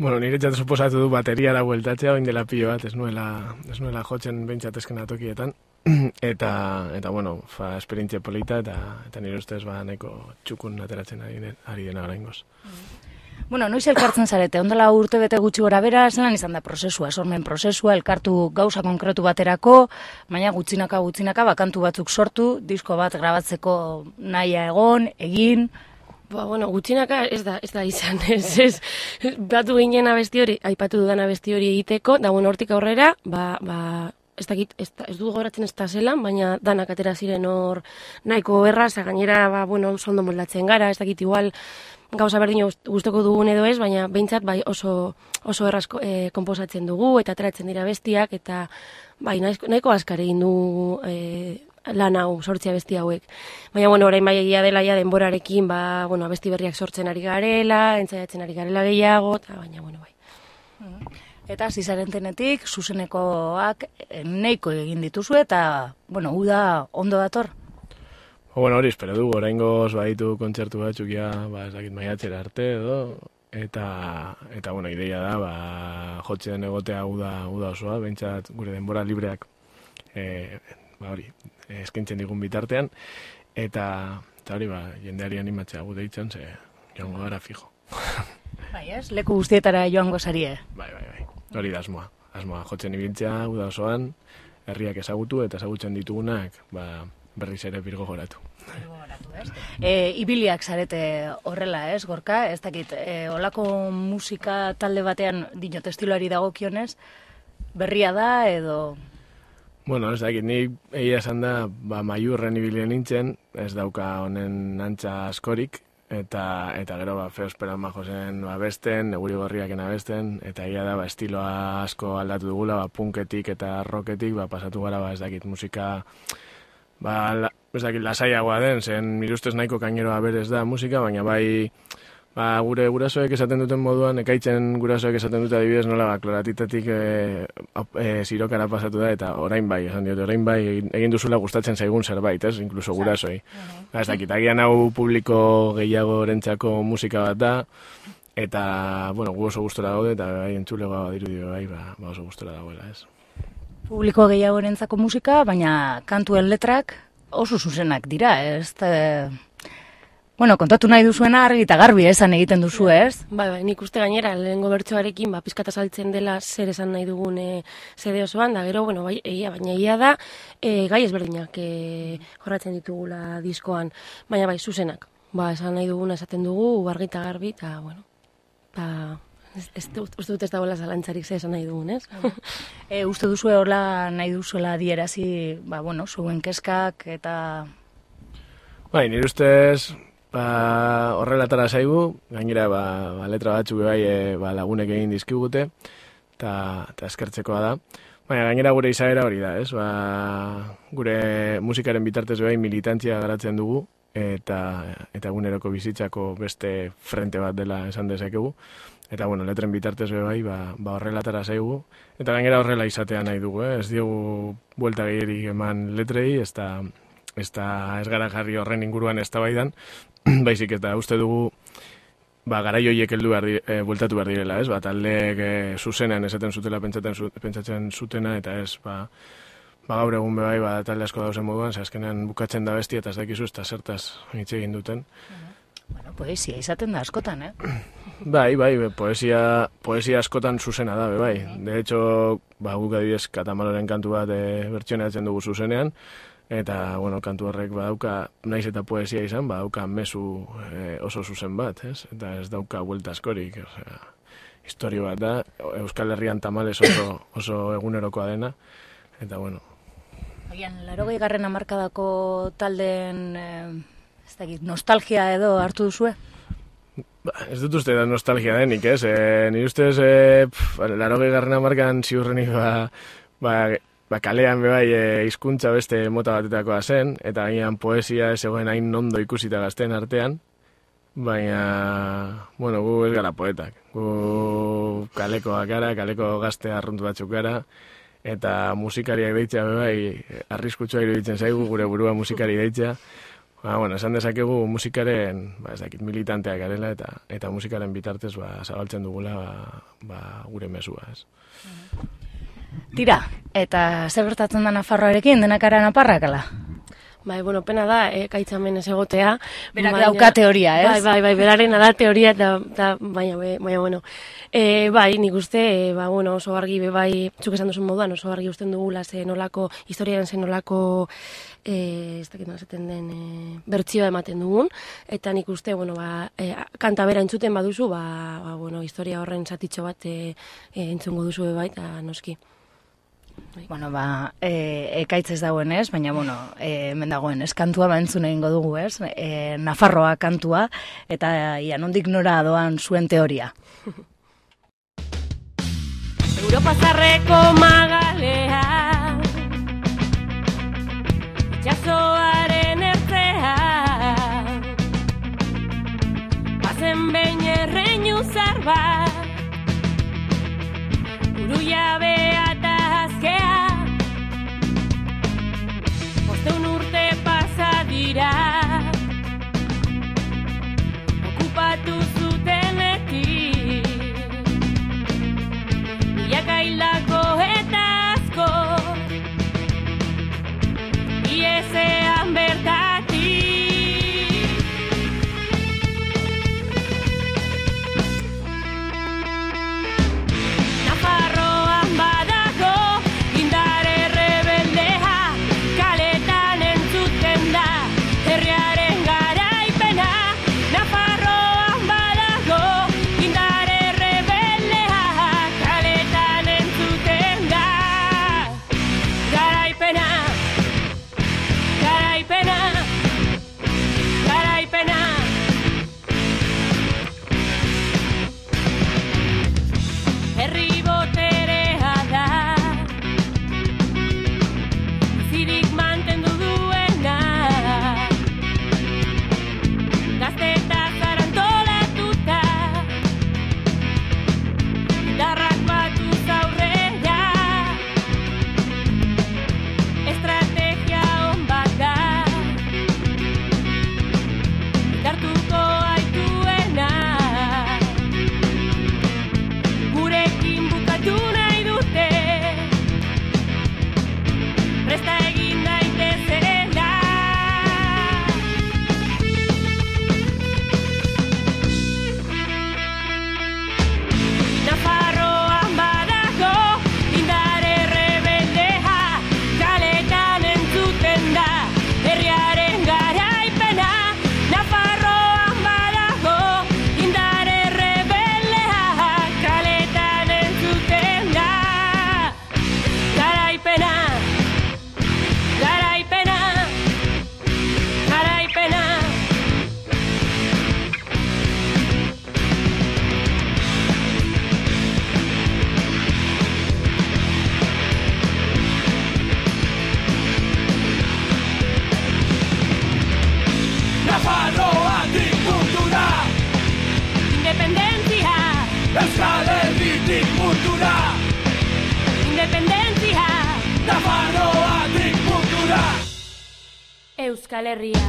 Bueno, nire txat suposatu du bateriara bueltatzea, oin dela pilo bat, ez nuela, ez nuela jotzen bentsat esken tokietan. [CLEARS THROAT] eta, eta, bueno, fa, esperientzia polita, eta, eta nire ustez ba nahiko txukun ateratzen ari, den- ari dena oraingoz. Bueno, noiz elkartzen zarete, ondela urte bete gutxi gora bera, zelan izan da prozesua, sormen prozesua, elkartu gauza konkretu baterako, baina gutxinaka gutxinaka bakantu batzuk sortu, disko bat grabatzeko nahia egon, egin, Ba, bueno, gutxinaka ez da, ez da izan, [LAUGHS] ez, ez, batu ginen abesti hori, aipatu dudan abesti hori egiteko, da, bueno, hortik aurrera, ba, ba, ez dakit, ez, ez du goratzen ez da zelan, baina danak atera ziren hor nahiko erraz, gainera, ba, bueno, oso ondo moldatzen gara, ez dakit igual, gauza berdin gustoko dugun edo ez, baina behintzat bai oso, oso erraz e, komposatzen dugu, eta ateratzen dira bestiak, eta bai, nahiko askar egin du e, lan hau, sortzea besti hauek. Baina, bueno, orain bai egia dela ja denborarekin, ba, bueno, abesti berriak sortzen ari garela, entzaiatzen ari garela gehiago, eta baina, bueno, bai. eta zizarentenetik, zuzenekoak eh, neiko egin dituzu, eta, bueno, uda ondo dator. Ba, bueno, hori espero dugu, oraingoz baditu kontzertu batzuk ja, ba, ez dakit maiatzera arte edo, eta, eta bueno, ideia da, ba, jotzen egotea uda, uda osoa, behintzat gure denbora libreak, e, ba, hori, eskaintzen digun bitartean, eta, eta hori, ba, jendeari animatzea gu deitzen, ze joango gara fijo. [LAUGHS] Bai, ez? Leku guztietara joango zarie. Bai, bai, bai, hori da asmoa. Asmoa, jotzen ibiltzea, uda osoan, herriak ezagutu eta ezagutzen ditugunak, ba, berriz ere birgo goratu. E, ibiliak zarete horrela, ez, gorka? Ez dakit, e, olako musika talde batean dinot estiloari dagokionez, berria da edo... Bueno, ez dakit, ni egia esan da, ba, maiurren ibilien nintzen, ez dauka honen antza askorik, eta eta gero ba Feo Esperan Majosen abesten, Neguri Gorriaken abesten eta ia da ba estiloa asko aldatu dugula, ba punketik eta rocketik ba pasatu gara ba ez dakit musika ba la, ez dakit lasaiagoa den, zen nire ustez nahiko kaineroa berez da musika, baina bai ba, gure gurasoek esaten duten moduan, ekaitzen gurasoek esaten dute adibidez nola ba, kloratitatik e, e, zirokara pasatu da, eta orain bai, esan diote, orain bai egin, duzula gustatzen zaigun zerbait, ez, inkluso gurasoi. Ba, ez dakit, agian hau publiko gehiago rentzako musika bat da, eta, bueno, gu oso gustora gaude, eta bai, entzulegoa dirudi bai, ba, ba oso gustora dagoela, ez. Publiko gehiagorentzako musika, baina kantuen letrak oso zuzenak dira, ez? Te... Bueno, kontatu nahi duzuena argi eta garbi esan egiten duzu, ez? Bai, bai, nik uste gainera, lehengo bertsoarekin, ba, pizkata saltzen dela zer esan nahi dugun e, zede osoan, da gero, bueno, bai, egia, baina egia da, e, gai ezberdinak e, jorratzen ditugula diskoan, baina bai, zuzenak. Ba, esan nahi duguna esaten dugu, argi eta garbi, eta, bueno, ba, ez, ez, uste dut ez dagoela zalantzarik ze esan nahi dugun, ez? [LAUGHS] e, uste duzu hola nahi duzuela dierazi, ba, bueno, zuen keskak eta... Bai, nire ustez, ba, horrelatara zaigu, gainera ba, ba, letra batzuk bai e, ba, lagunek egin dizkigute, eta ta eskertzekoa da. Baina gainera gure izaera hori da, ez? Ba, gure musikaren bitartez bai militantzia garatzen dugu, eta, eta eguneroko bizitzako beste frente bat dela esan dezakegu. Eta, bueno, letren bitartez bai, ba, ba horrelatara zaigu. Eta gainera horrela izatea nahi dugu, eh? ez diogu buelta gehiarik eman letrei, ez da, ez da ez gara jarri horren inguruan ez baidan, [CLEARS THROAT] baizik eta uste dugu ba, garai horiek heldu behar e, bueltatu behar direla, ez? Ba, taldeek e, zuzenean esaten zutela pentsatzen, zu, pentsatzen zutena, eta ez, ba, ba, gaur egun bebai, ba, talde asko dauzen moduan, azkenean bukatzen da bestia, eta ez dakizu, eta zertaz hitz egin duten. Bueno, poesia izaten da askotan, eh? [CLEARS THROAT] Bai, bai, poesia, poesia askotan zuzena da, be, bai. De hecho, ba, guk adibidez katamaloren kantu bat e, bertsioneatzen dugu zuzenean, eta, bueno, kantu horrek badauka, naiz eta poesia izan, badauka mezu e, oso zuzen bat, ez? Eta ez dauka buelta askorik, osea, historio bat da, Euskal Herrian tamales oso, [COUGHS] oso egunerokoa dena, eta, bueno, Agian, laro garren amarkadako taldeen, eh, ez dakit, nostalgia edo hartu duzue? Ba, ez dut uste da nostalgia denik, ez? E, ni ustez, e, pf, laro garrena markan ziurrenik ba, ba, ba, kalean bebai e, hizkuntza beste mota batetakoa zen, eta gainean poesia zegoen hain ondo ikusita gazten artean, baina, bueno, gu ez gara poetak. Gu kalekoak gara, kaleko gazte arruntu batzuk gara, eta musikariak deitzea bebai arriskutsua iruditzen zaigu gure burua musikari deitzea. Ba, bueno, esan dezakegu musikaren, ba, ez dakit, militanteak garela eta eta musikaren bitartez ba, zabaltzen dugula ba, ba, gure mesua, ez. Tira, eta zer gertatzen da Nafarroarekin, denakara naparrakala? Bai, bueno, pena da, eh, kaitzamen ez egotea. Berak dauka teoria, ez? Bai, bai, bai, berarena da teoria, eta, eta baina, bai, baina, bueno. E, bai, nik uste, e, ba, bueno, oso argi, be, bai, zuk esan duzun moduan, oso argi usten dugula, ze nolako, historiaren zen nolako, e, ez dakit esaten den, e, bertsioa ematen dugun, eta nik uste, bueno, ba, e, kanta bera entzuten baduzu, ba, ba, bueno, historia horren zatitxo bat e, e, entzungo duzu, be, bai, eta noski. Bueno, ba, e, ekaitz ez dagoen ez, baina, bueno, e, hemen dagoen ez, kantua ba entzun egingo dugu ez, e, Nafarroa kantua, eta ia nondik nora doan zuen teoria. [LAUGHS] Europa zarreko magalea Itxasoaren ertzea. Bazen behin erreinu zarba Uru jabea pasa dira Euskal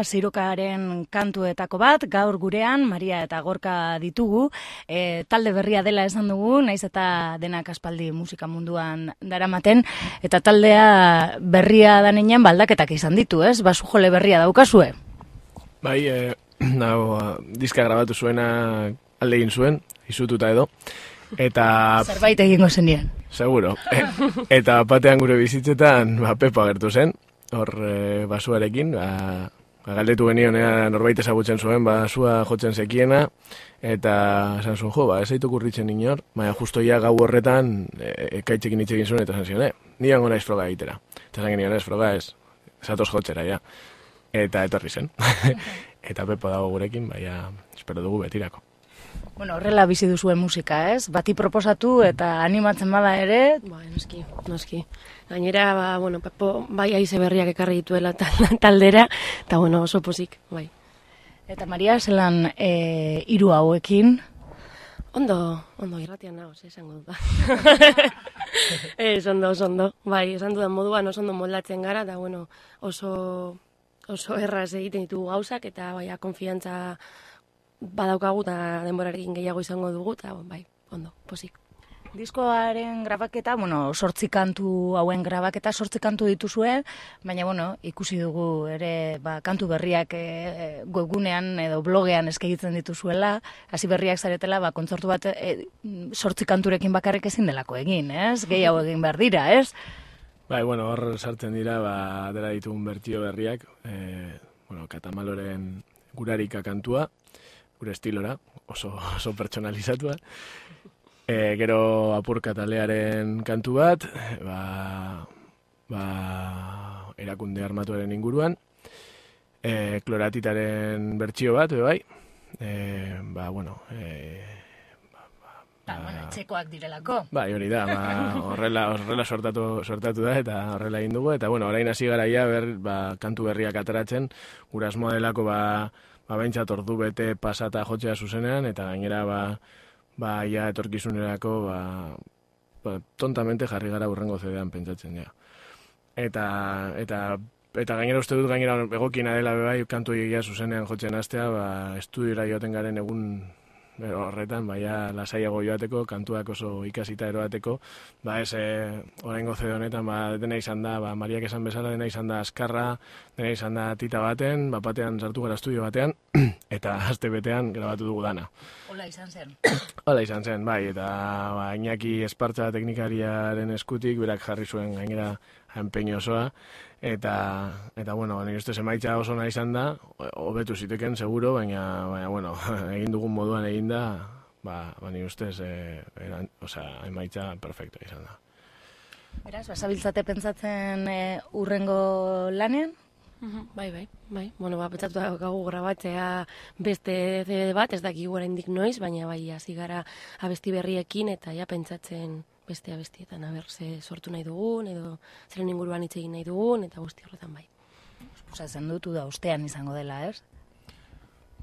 Nafarroa, Zeirokaren kantuetako bat, gaur gurean, Maria eta Gorka ditugu, e, talde berria dela esan dugu, naiz eta denak aspaldi musika munduan daramaten, eta taldea berria danean baldaketak izan ditu, ez? Basu jole berria daukazue. Bai, e, [CLEARS THROAT] nao, diska grabatu zuena alde egin zuen, izututa edo. Eta, Zerbait egingo zenien. seguro. E, eta batean gure bizitzetan, ba, Pepo agertu zen, hor e, basuarekin, ba, ba, galdetu genion ea norbait ezagutzen zuen, basua jotzen zekiena, eta esan zuen, jo, ba, ez zaitu kurritzen inor, baina justo ja gau horretan, e, ekaitzekin hitz egin zuen, eta esan zion, eh, ni hango naiz froga egitera. Eta esan genion ez, froga ez, zatoz jotzera, ja. Eta etorri zen. [LAUGHS] eta Pepo dago gurekin, baina espero dugu betirako. Bueno, horrela bizi duzuen musika, ez? Bati proposatu eta animatzen bada ere, Bai, noski, noski. Gainera, ba, bueno, Pepo, bai aize berriak ekarri dituela tal- [LAUGHS] taldera, eta bueno, oso pozik, bai. eta Maria, zelan e, hiru hauekin, Ondo, ondo, irratian nago, ze esango dut. [LAUGHS] ez, ondo, oso ondo. Bai, esan dudan moduan oso ondo moldatzen gara, eta bueno, oso, oso erraz egiten ditugu gauzak, eta bai, konfiantza badaukagu, eta denborarekin gehiago izango dugu, eta bai, ondo, posik. Diskoaren grabaketa, bueno, sortzi kantu hauen grabaketa, sortzi kantu dituzue, baina, bueno, ikusi dugu ere, ba, kantu berriak e, webgunean edo blogean eskagitzen dituzuela, hasi berriak zaretela, ba, kontzortu bat e, sortzi kanturekin bakarrik ezin delako egin, ez? Gehiago [LAUGHS] egin behar dira, ez? Bai, bueno, hor sartzen dira, ba, dela ditugun bertio berriak, e, bueno, katamaloren gurarika kantua, gure estilora, oso, oso pertsonalizatua. E, gero apurka talearen kantu bat, ba, ba, erakunde armatuaren inguruan, e, kloratitaren bertsio bat, bai, e, ba, bueno, e, Ba, bueno, etxekoak direlako. Bai, hori da, ba, horrela, horrela sortatu, sortatu da eta horrela egin dugu. Eta bueno, orain hasi gara ja ber, ba, kantu berriak ateratzen, gure asmoa delako ba, ba ordu bete pasata jotzea zuzenean eta gainera ba, ba ja etorkizunerako ba, ba, tontamente jarri gara urrengo zedean pentsatzen ja. Eta, eta eta gainera uste dut gainera egokiena dela be bai kantu egia zuzenean jotzen hastea, ba estudiora joaten garen egun Bero, horretan, baia lasaiago joateko, kantuak oso ikasita eroateko, ba ez, e, oraingo zede honetan, ba, dena izan da, ba, Mariak esan bezala, dena izan da askarra, dena izan da tita baten, ba, batean sartu gara estudio batean, [CLEARS THROAT] eta aste betean grabatu dugu dana. Hola izan zen. [CLEARS THROAT] Hala izan zen, bai, eta ba, Iñaki Espartza teknikariaren eskutik, berak jarri zuen gainera empeño osoa, eta, eta bueno, nire ustez emaitza oso nahi izan da, hobetu ziteken, seguro, baina, baina bueno, [LAUGHS] egin dugun moduan egin da, ba, ba nire ustez, e, eran, osea, emaitza perfecto izan da. Beraz, basabiltzate pentsatzen e, urrengo lanean? Bai, bai, bai. Bueno, ba, pentsatu daukagu grabatzea beste CD bat, ez dakigu oraindik noiz, baina bai, hasi gara abesti berriekin eta ja pentsatzen beste abestietan, aber, ze sortu nahi dugun, edo zeren inguruan hitz egin nahi dugun, eta guzti horretan bai. Osatzen dut, da ostean izango dela, ez?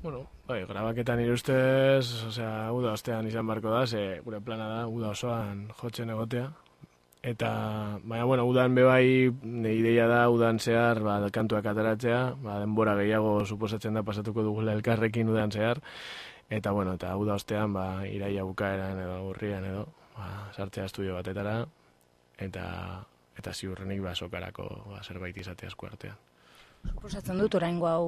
Bueno, bai, grabaketan nire ustez, osea, uda ostean izan barko da, ze gure plana da, uda osoan jotzen egotea. Eta, baina, bueno, udan bebai, ideia da, udan zehar, ba, kantuak ateratzea, ba, denbora gehiago suposatzen da pasatuko dugula elkarrekin udan zehar. Eta, bueno, eta uda ostean, ba, iraia bukaeran edo urrian edo, ba, sartzea estudio batetara, eta, eta ziurrenik, ba, sokarako, ba, zerbait izatea esku artean. Suposatzen dut oraingo hau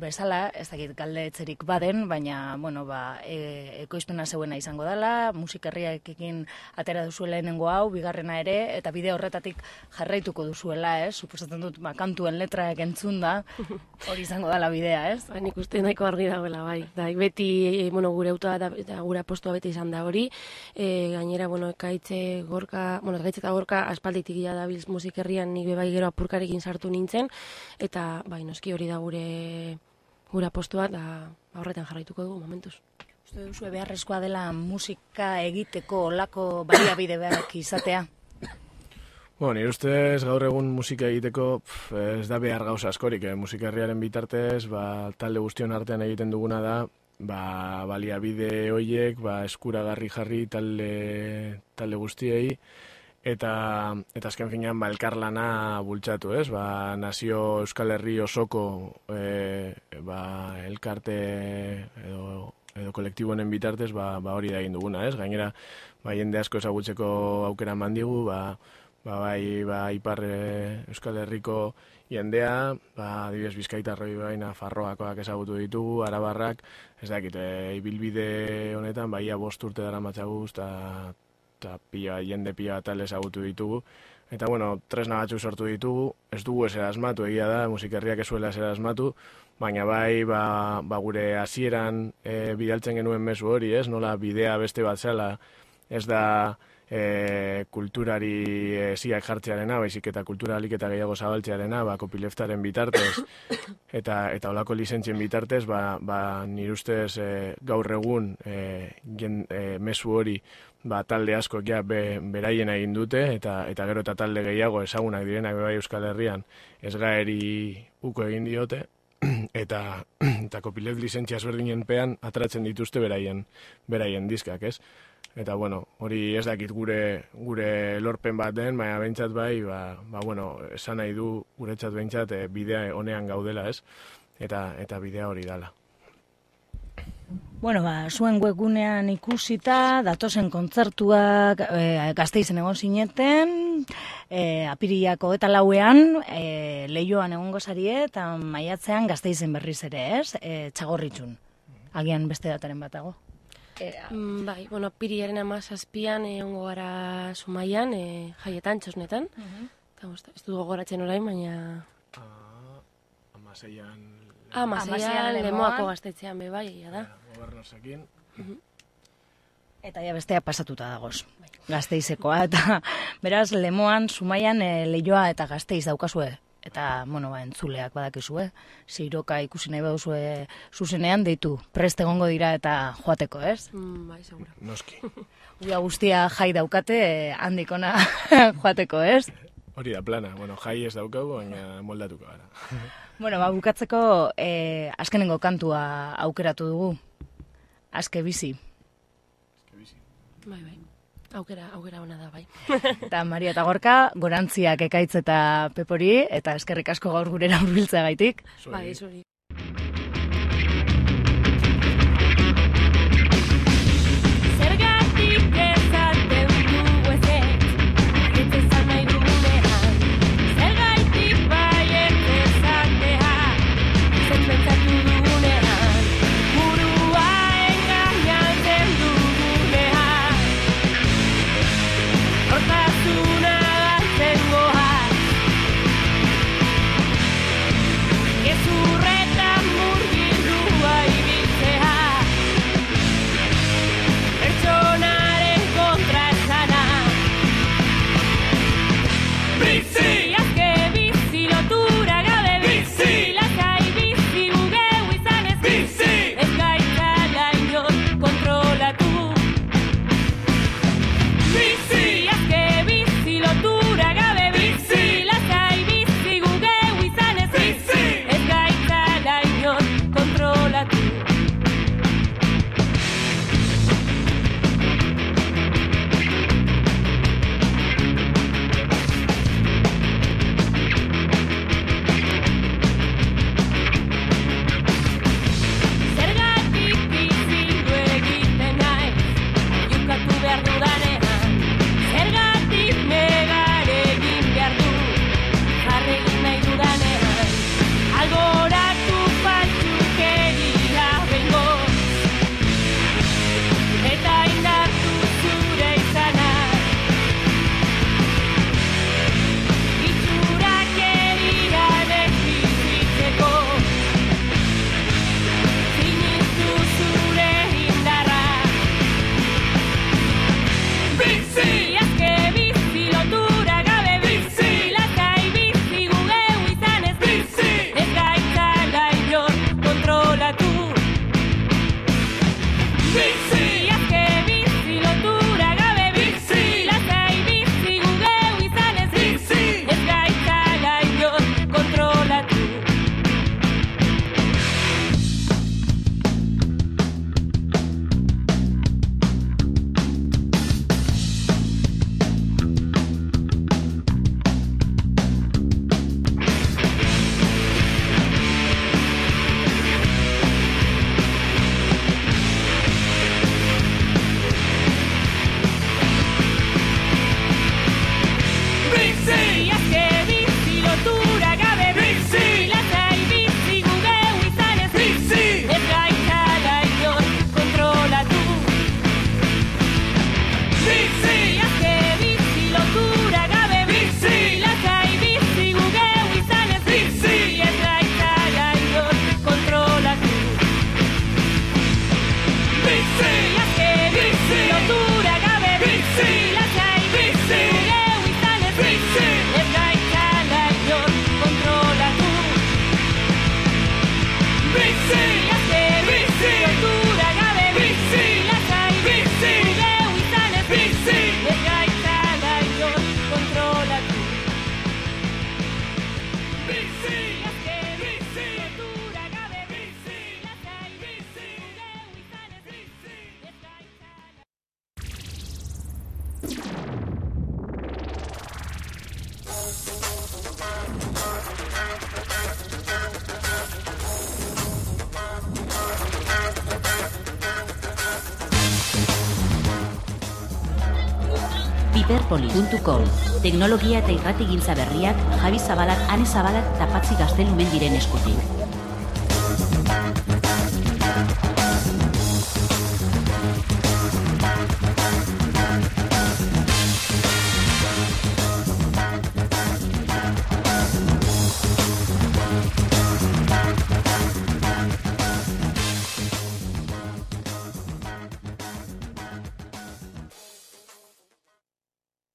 bezala, ez dakit galde etzerik baden, baina, bueno, ba, e, ekoizpena zeuena izango dela, musikerriakekin atera duzuela lehenengo hau, bigarrena ere, eta bide horretatik jarraituko duzuela, ez? Suposatzen dut, ba, kantuen letraek entzun da, hori izango dela bidea, ez? Ba, nik uste nahiko argi dagoela, bai. Da, beti, e, bueno, gure autoa da, eta gure apostua beti izan da hori. E, gainera, bueno, ekaitze gorka, bueno, ekaitze eta gorka aspalditik ja da bilz musikerrian nik bebai gero apurkarekin sartu nintzen, eta, bai, noski hori da gure gure apostua, da ba, horretan jarraituko dugu momentuz. Uste duzu beharrezkoa dela musika egiteko olako baliabide behar izatea? Bueno, nire ustez gaur egun musika egiteko pf, ez da behar gauza askorik, eh? musikarriaren bitartez, ba, talde guztion artean egiten duguna da, ba, baliabide hoiek, ba, eskuragarri jarri talde, talde guztiei, eta eta azken finean ba elkarlana bultzatu, ez? Ba, nazio Euskal Herri osoko e, ba, elkarte edo edo kolektibonen bitartez ba, ba hori da egin duguna, ez? Gainera, ba jende asko ezagutzeko aukera mandigu, ba, ba bai ba ipar e, Euskal Herriko jendea, ba adibidez Bizkaitarroi baina Farroakoak ezagutu ditugu, Arabarrak, ez dakit, e, ibilbide honetan baia bost urte dara matzagu, eta eta pila, jende pila tal ezagutu ditugu. Eta, bueno, tresna batzuk sortu ditugu, ez dugu ez asmatu, egia da, musikerriak ez zuela ez asmatu, baina bai, ba, ba gure hasieran e, bidaltzen genuen mezu hori, ez, nola bidea beste bat zela, ez da e, kulturari e, ziak jartzearena, baizik eta kulturalik eta gehiago zabaltzearena, ba, kopileftaren bitartez, [COUGHS] eta eta olako lizentzien bitartez, ba, ba nire ustez e, gaur egun e, gen, e, mezu hori ba, talde asko ja be, beraien egin dute eta eta gero eta talde gehiago ezagunak direnak bai Euskal Herrian ez gaeri uko egin diote [CLEARS THROAT] eta [CLEARS THROAT] eta kopilet lizentzia ezberdinen pean atratzen dituzte beraien beraien diskak, ez? Eta bueno, hori ez dakit gure gure lorpen bat den, baina beintzat bai, ba, ba bueno, esan nahi du guretzat beintzat e, bidea honean gaudela, ez? Eta eta bidea hori dala. Bueno, ba, zuen webgunean ikusita, datozen kontzertuak e, gazteizen egon zineten, e, apiriako eta lauean, e, lehioan egongo zarie, eta maiatzean gazteizen berriz ere, ez? E, txagorritxun. Agian beste dataren batago. E, mm, bai, bueno, apiriaren amazazpian egongo gara sumaian, e, jaietan, txosnetan. Eta, uh ez du gogoratzen orain, baina... Ah, amaseian... Ah, amaseian, lemoako gaztetzean be bai, da. Gobernosekin. Eta ja bestea pasatuta dagoz. Gazteizekoa, eta beraz, lemoan, sumaian, e, leioa eta gazteiz daukazue. Eta, bueno, ba, entzuleak badakizue. Ziroka ikusi nahi baduzue zuzenean, deitu, prest egongo dira eta joateko, ez? Mm, bai, segura. Noski. [LAUGHS] Uia guztia jai daukate, eh, handikona [LAUGHS] joateko, ez? Hori da plana. Bueno, jai ez daukagu, baina moldatuko gara. Bueno, ba, bukatzeko eh, azkenengo kantua aukeratu dugu. Azke bizi. Bai, bai. Aukera, aukera ona da, bai. [LAUGHS] Eta Maria eta Gorka, gorantziak ekaitz eta pepori, eta eskerrik asko gaur gurera hurbiltzea gaitik. Bai, zuri. Teknologia eta irratigintza berriak Javi Zabalak, Ane Zabalak eta Patzi Gaztelumen diren eskutik.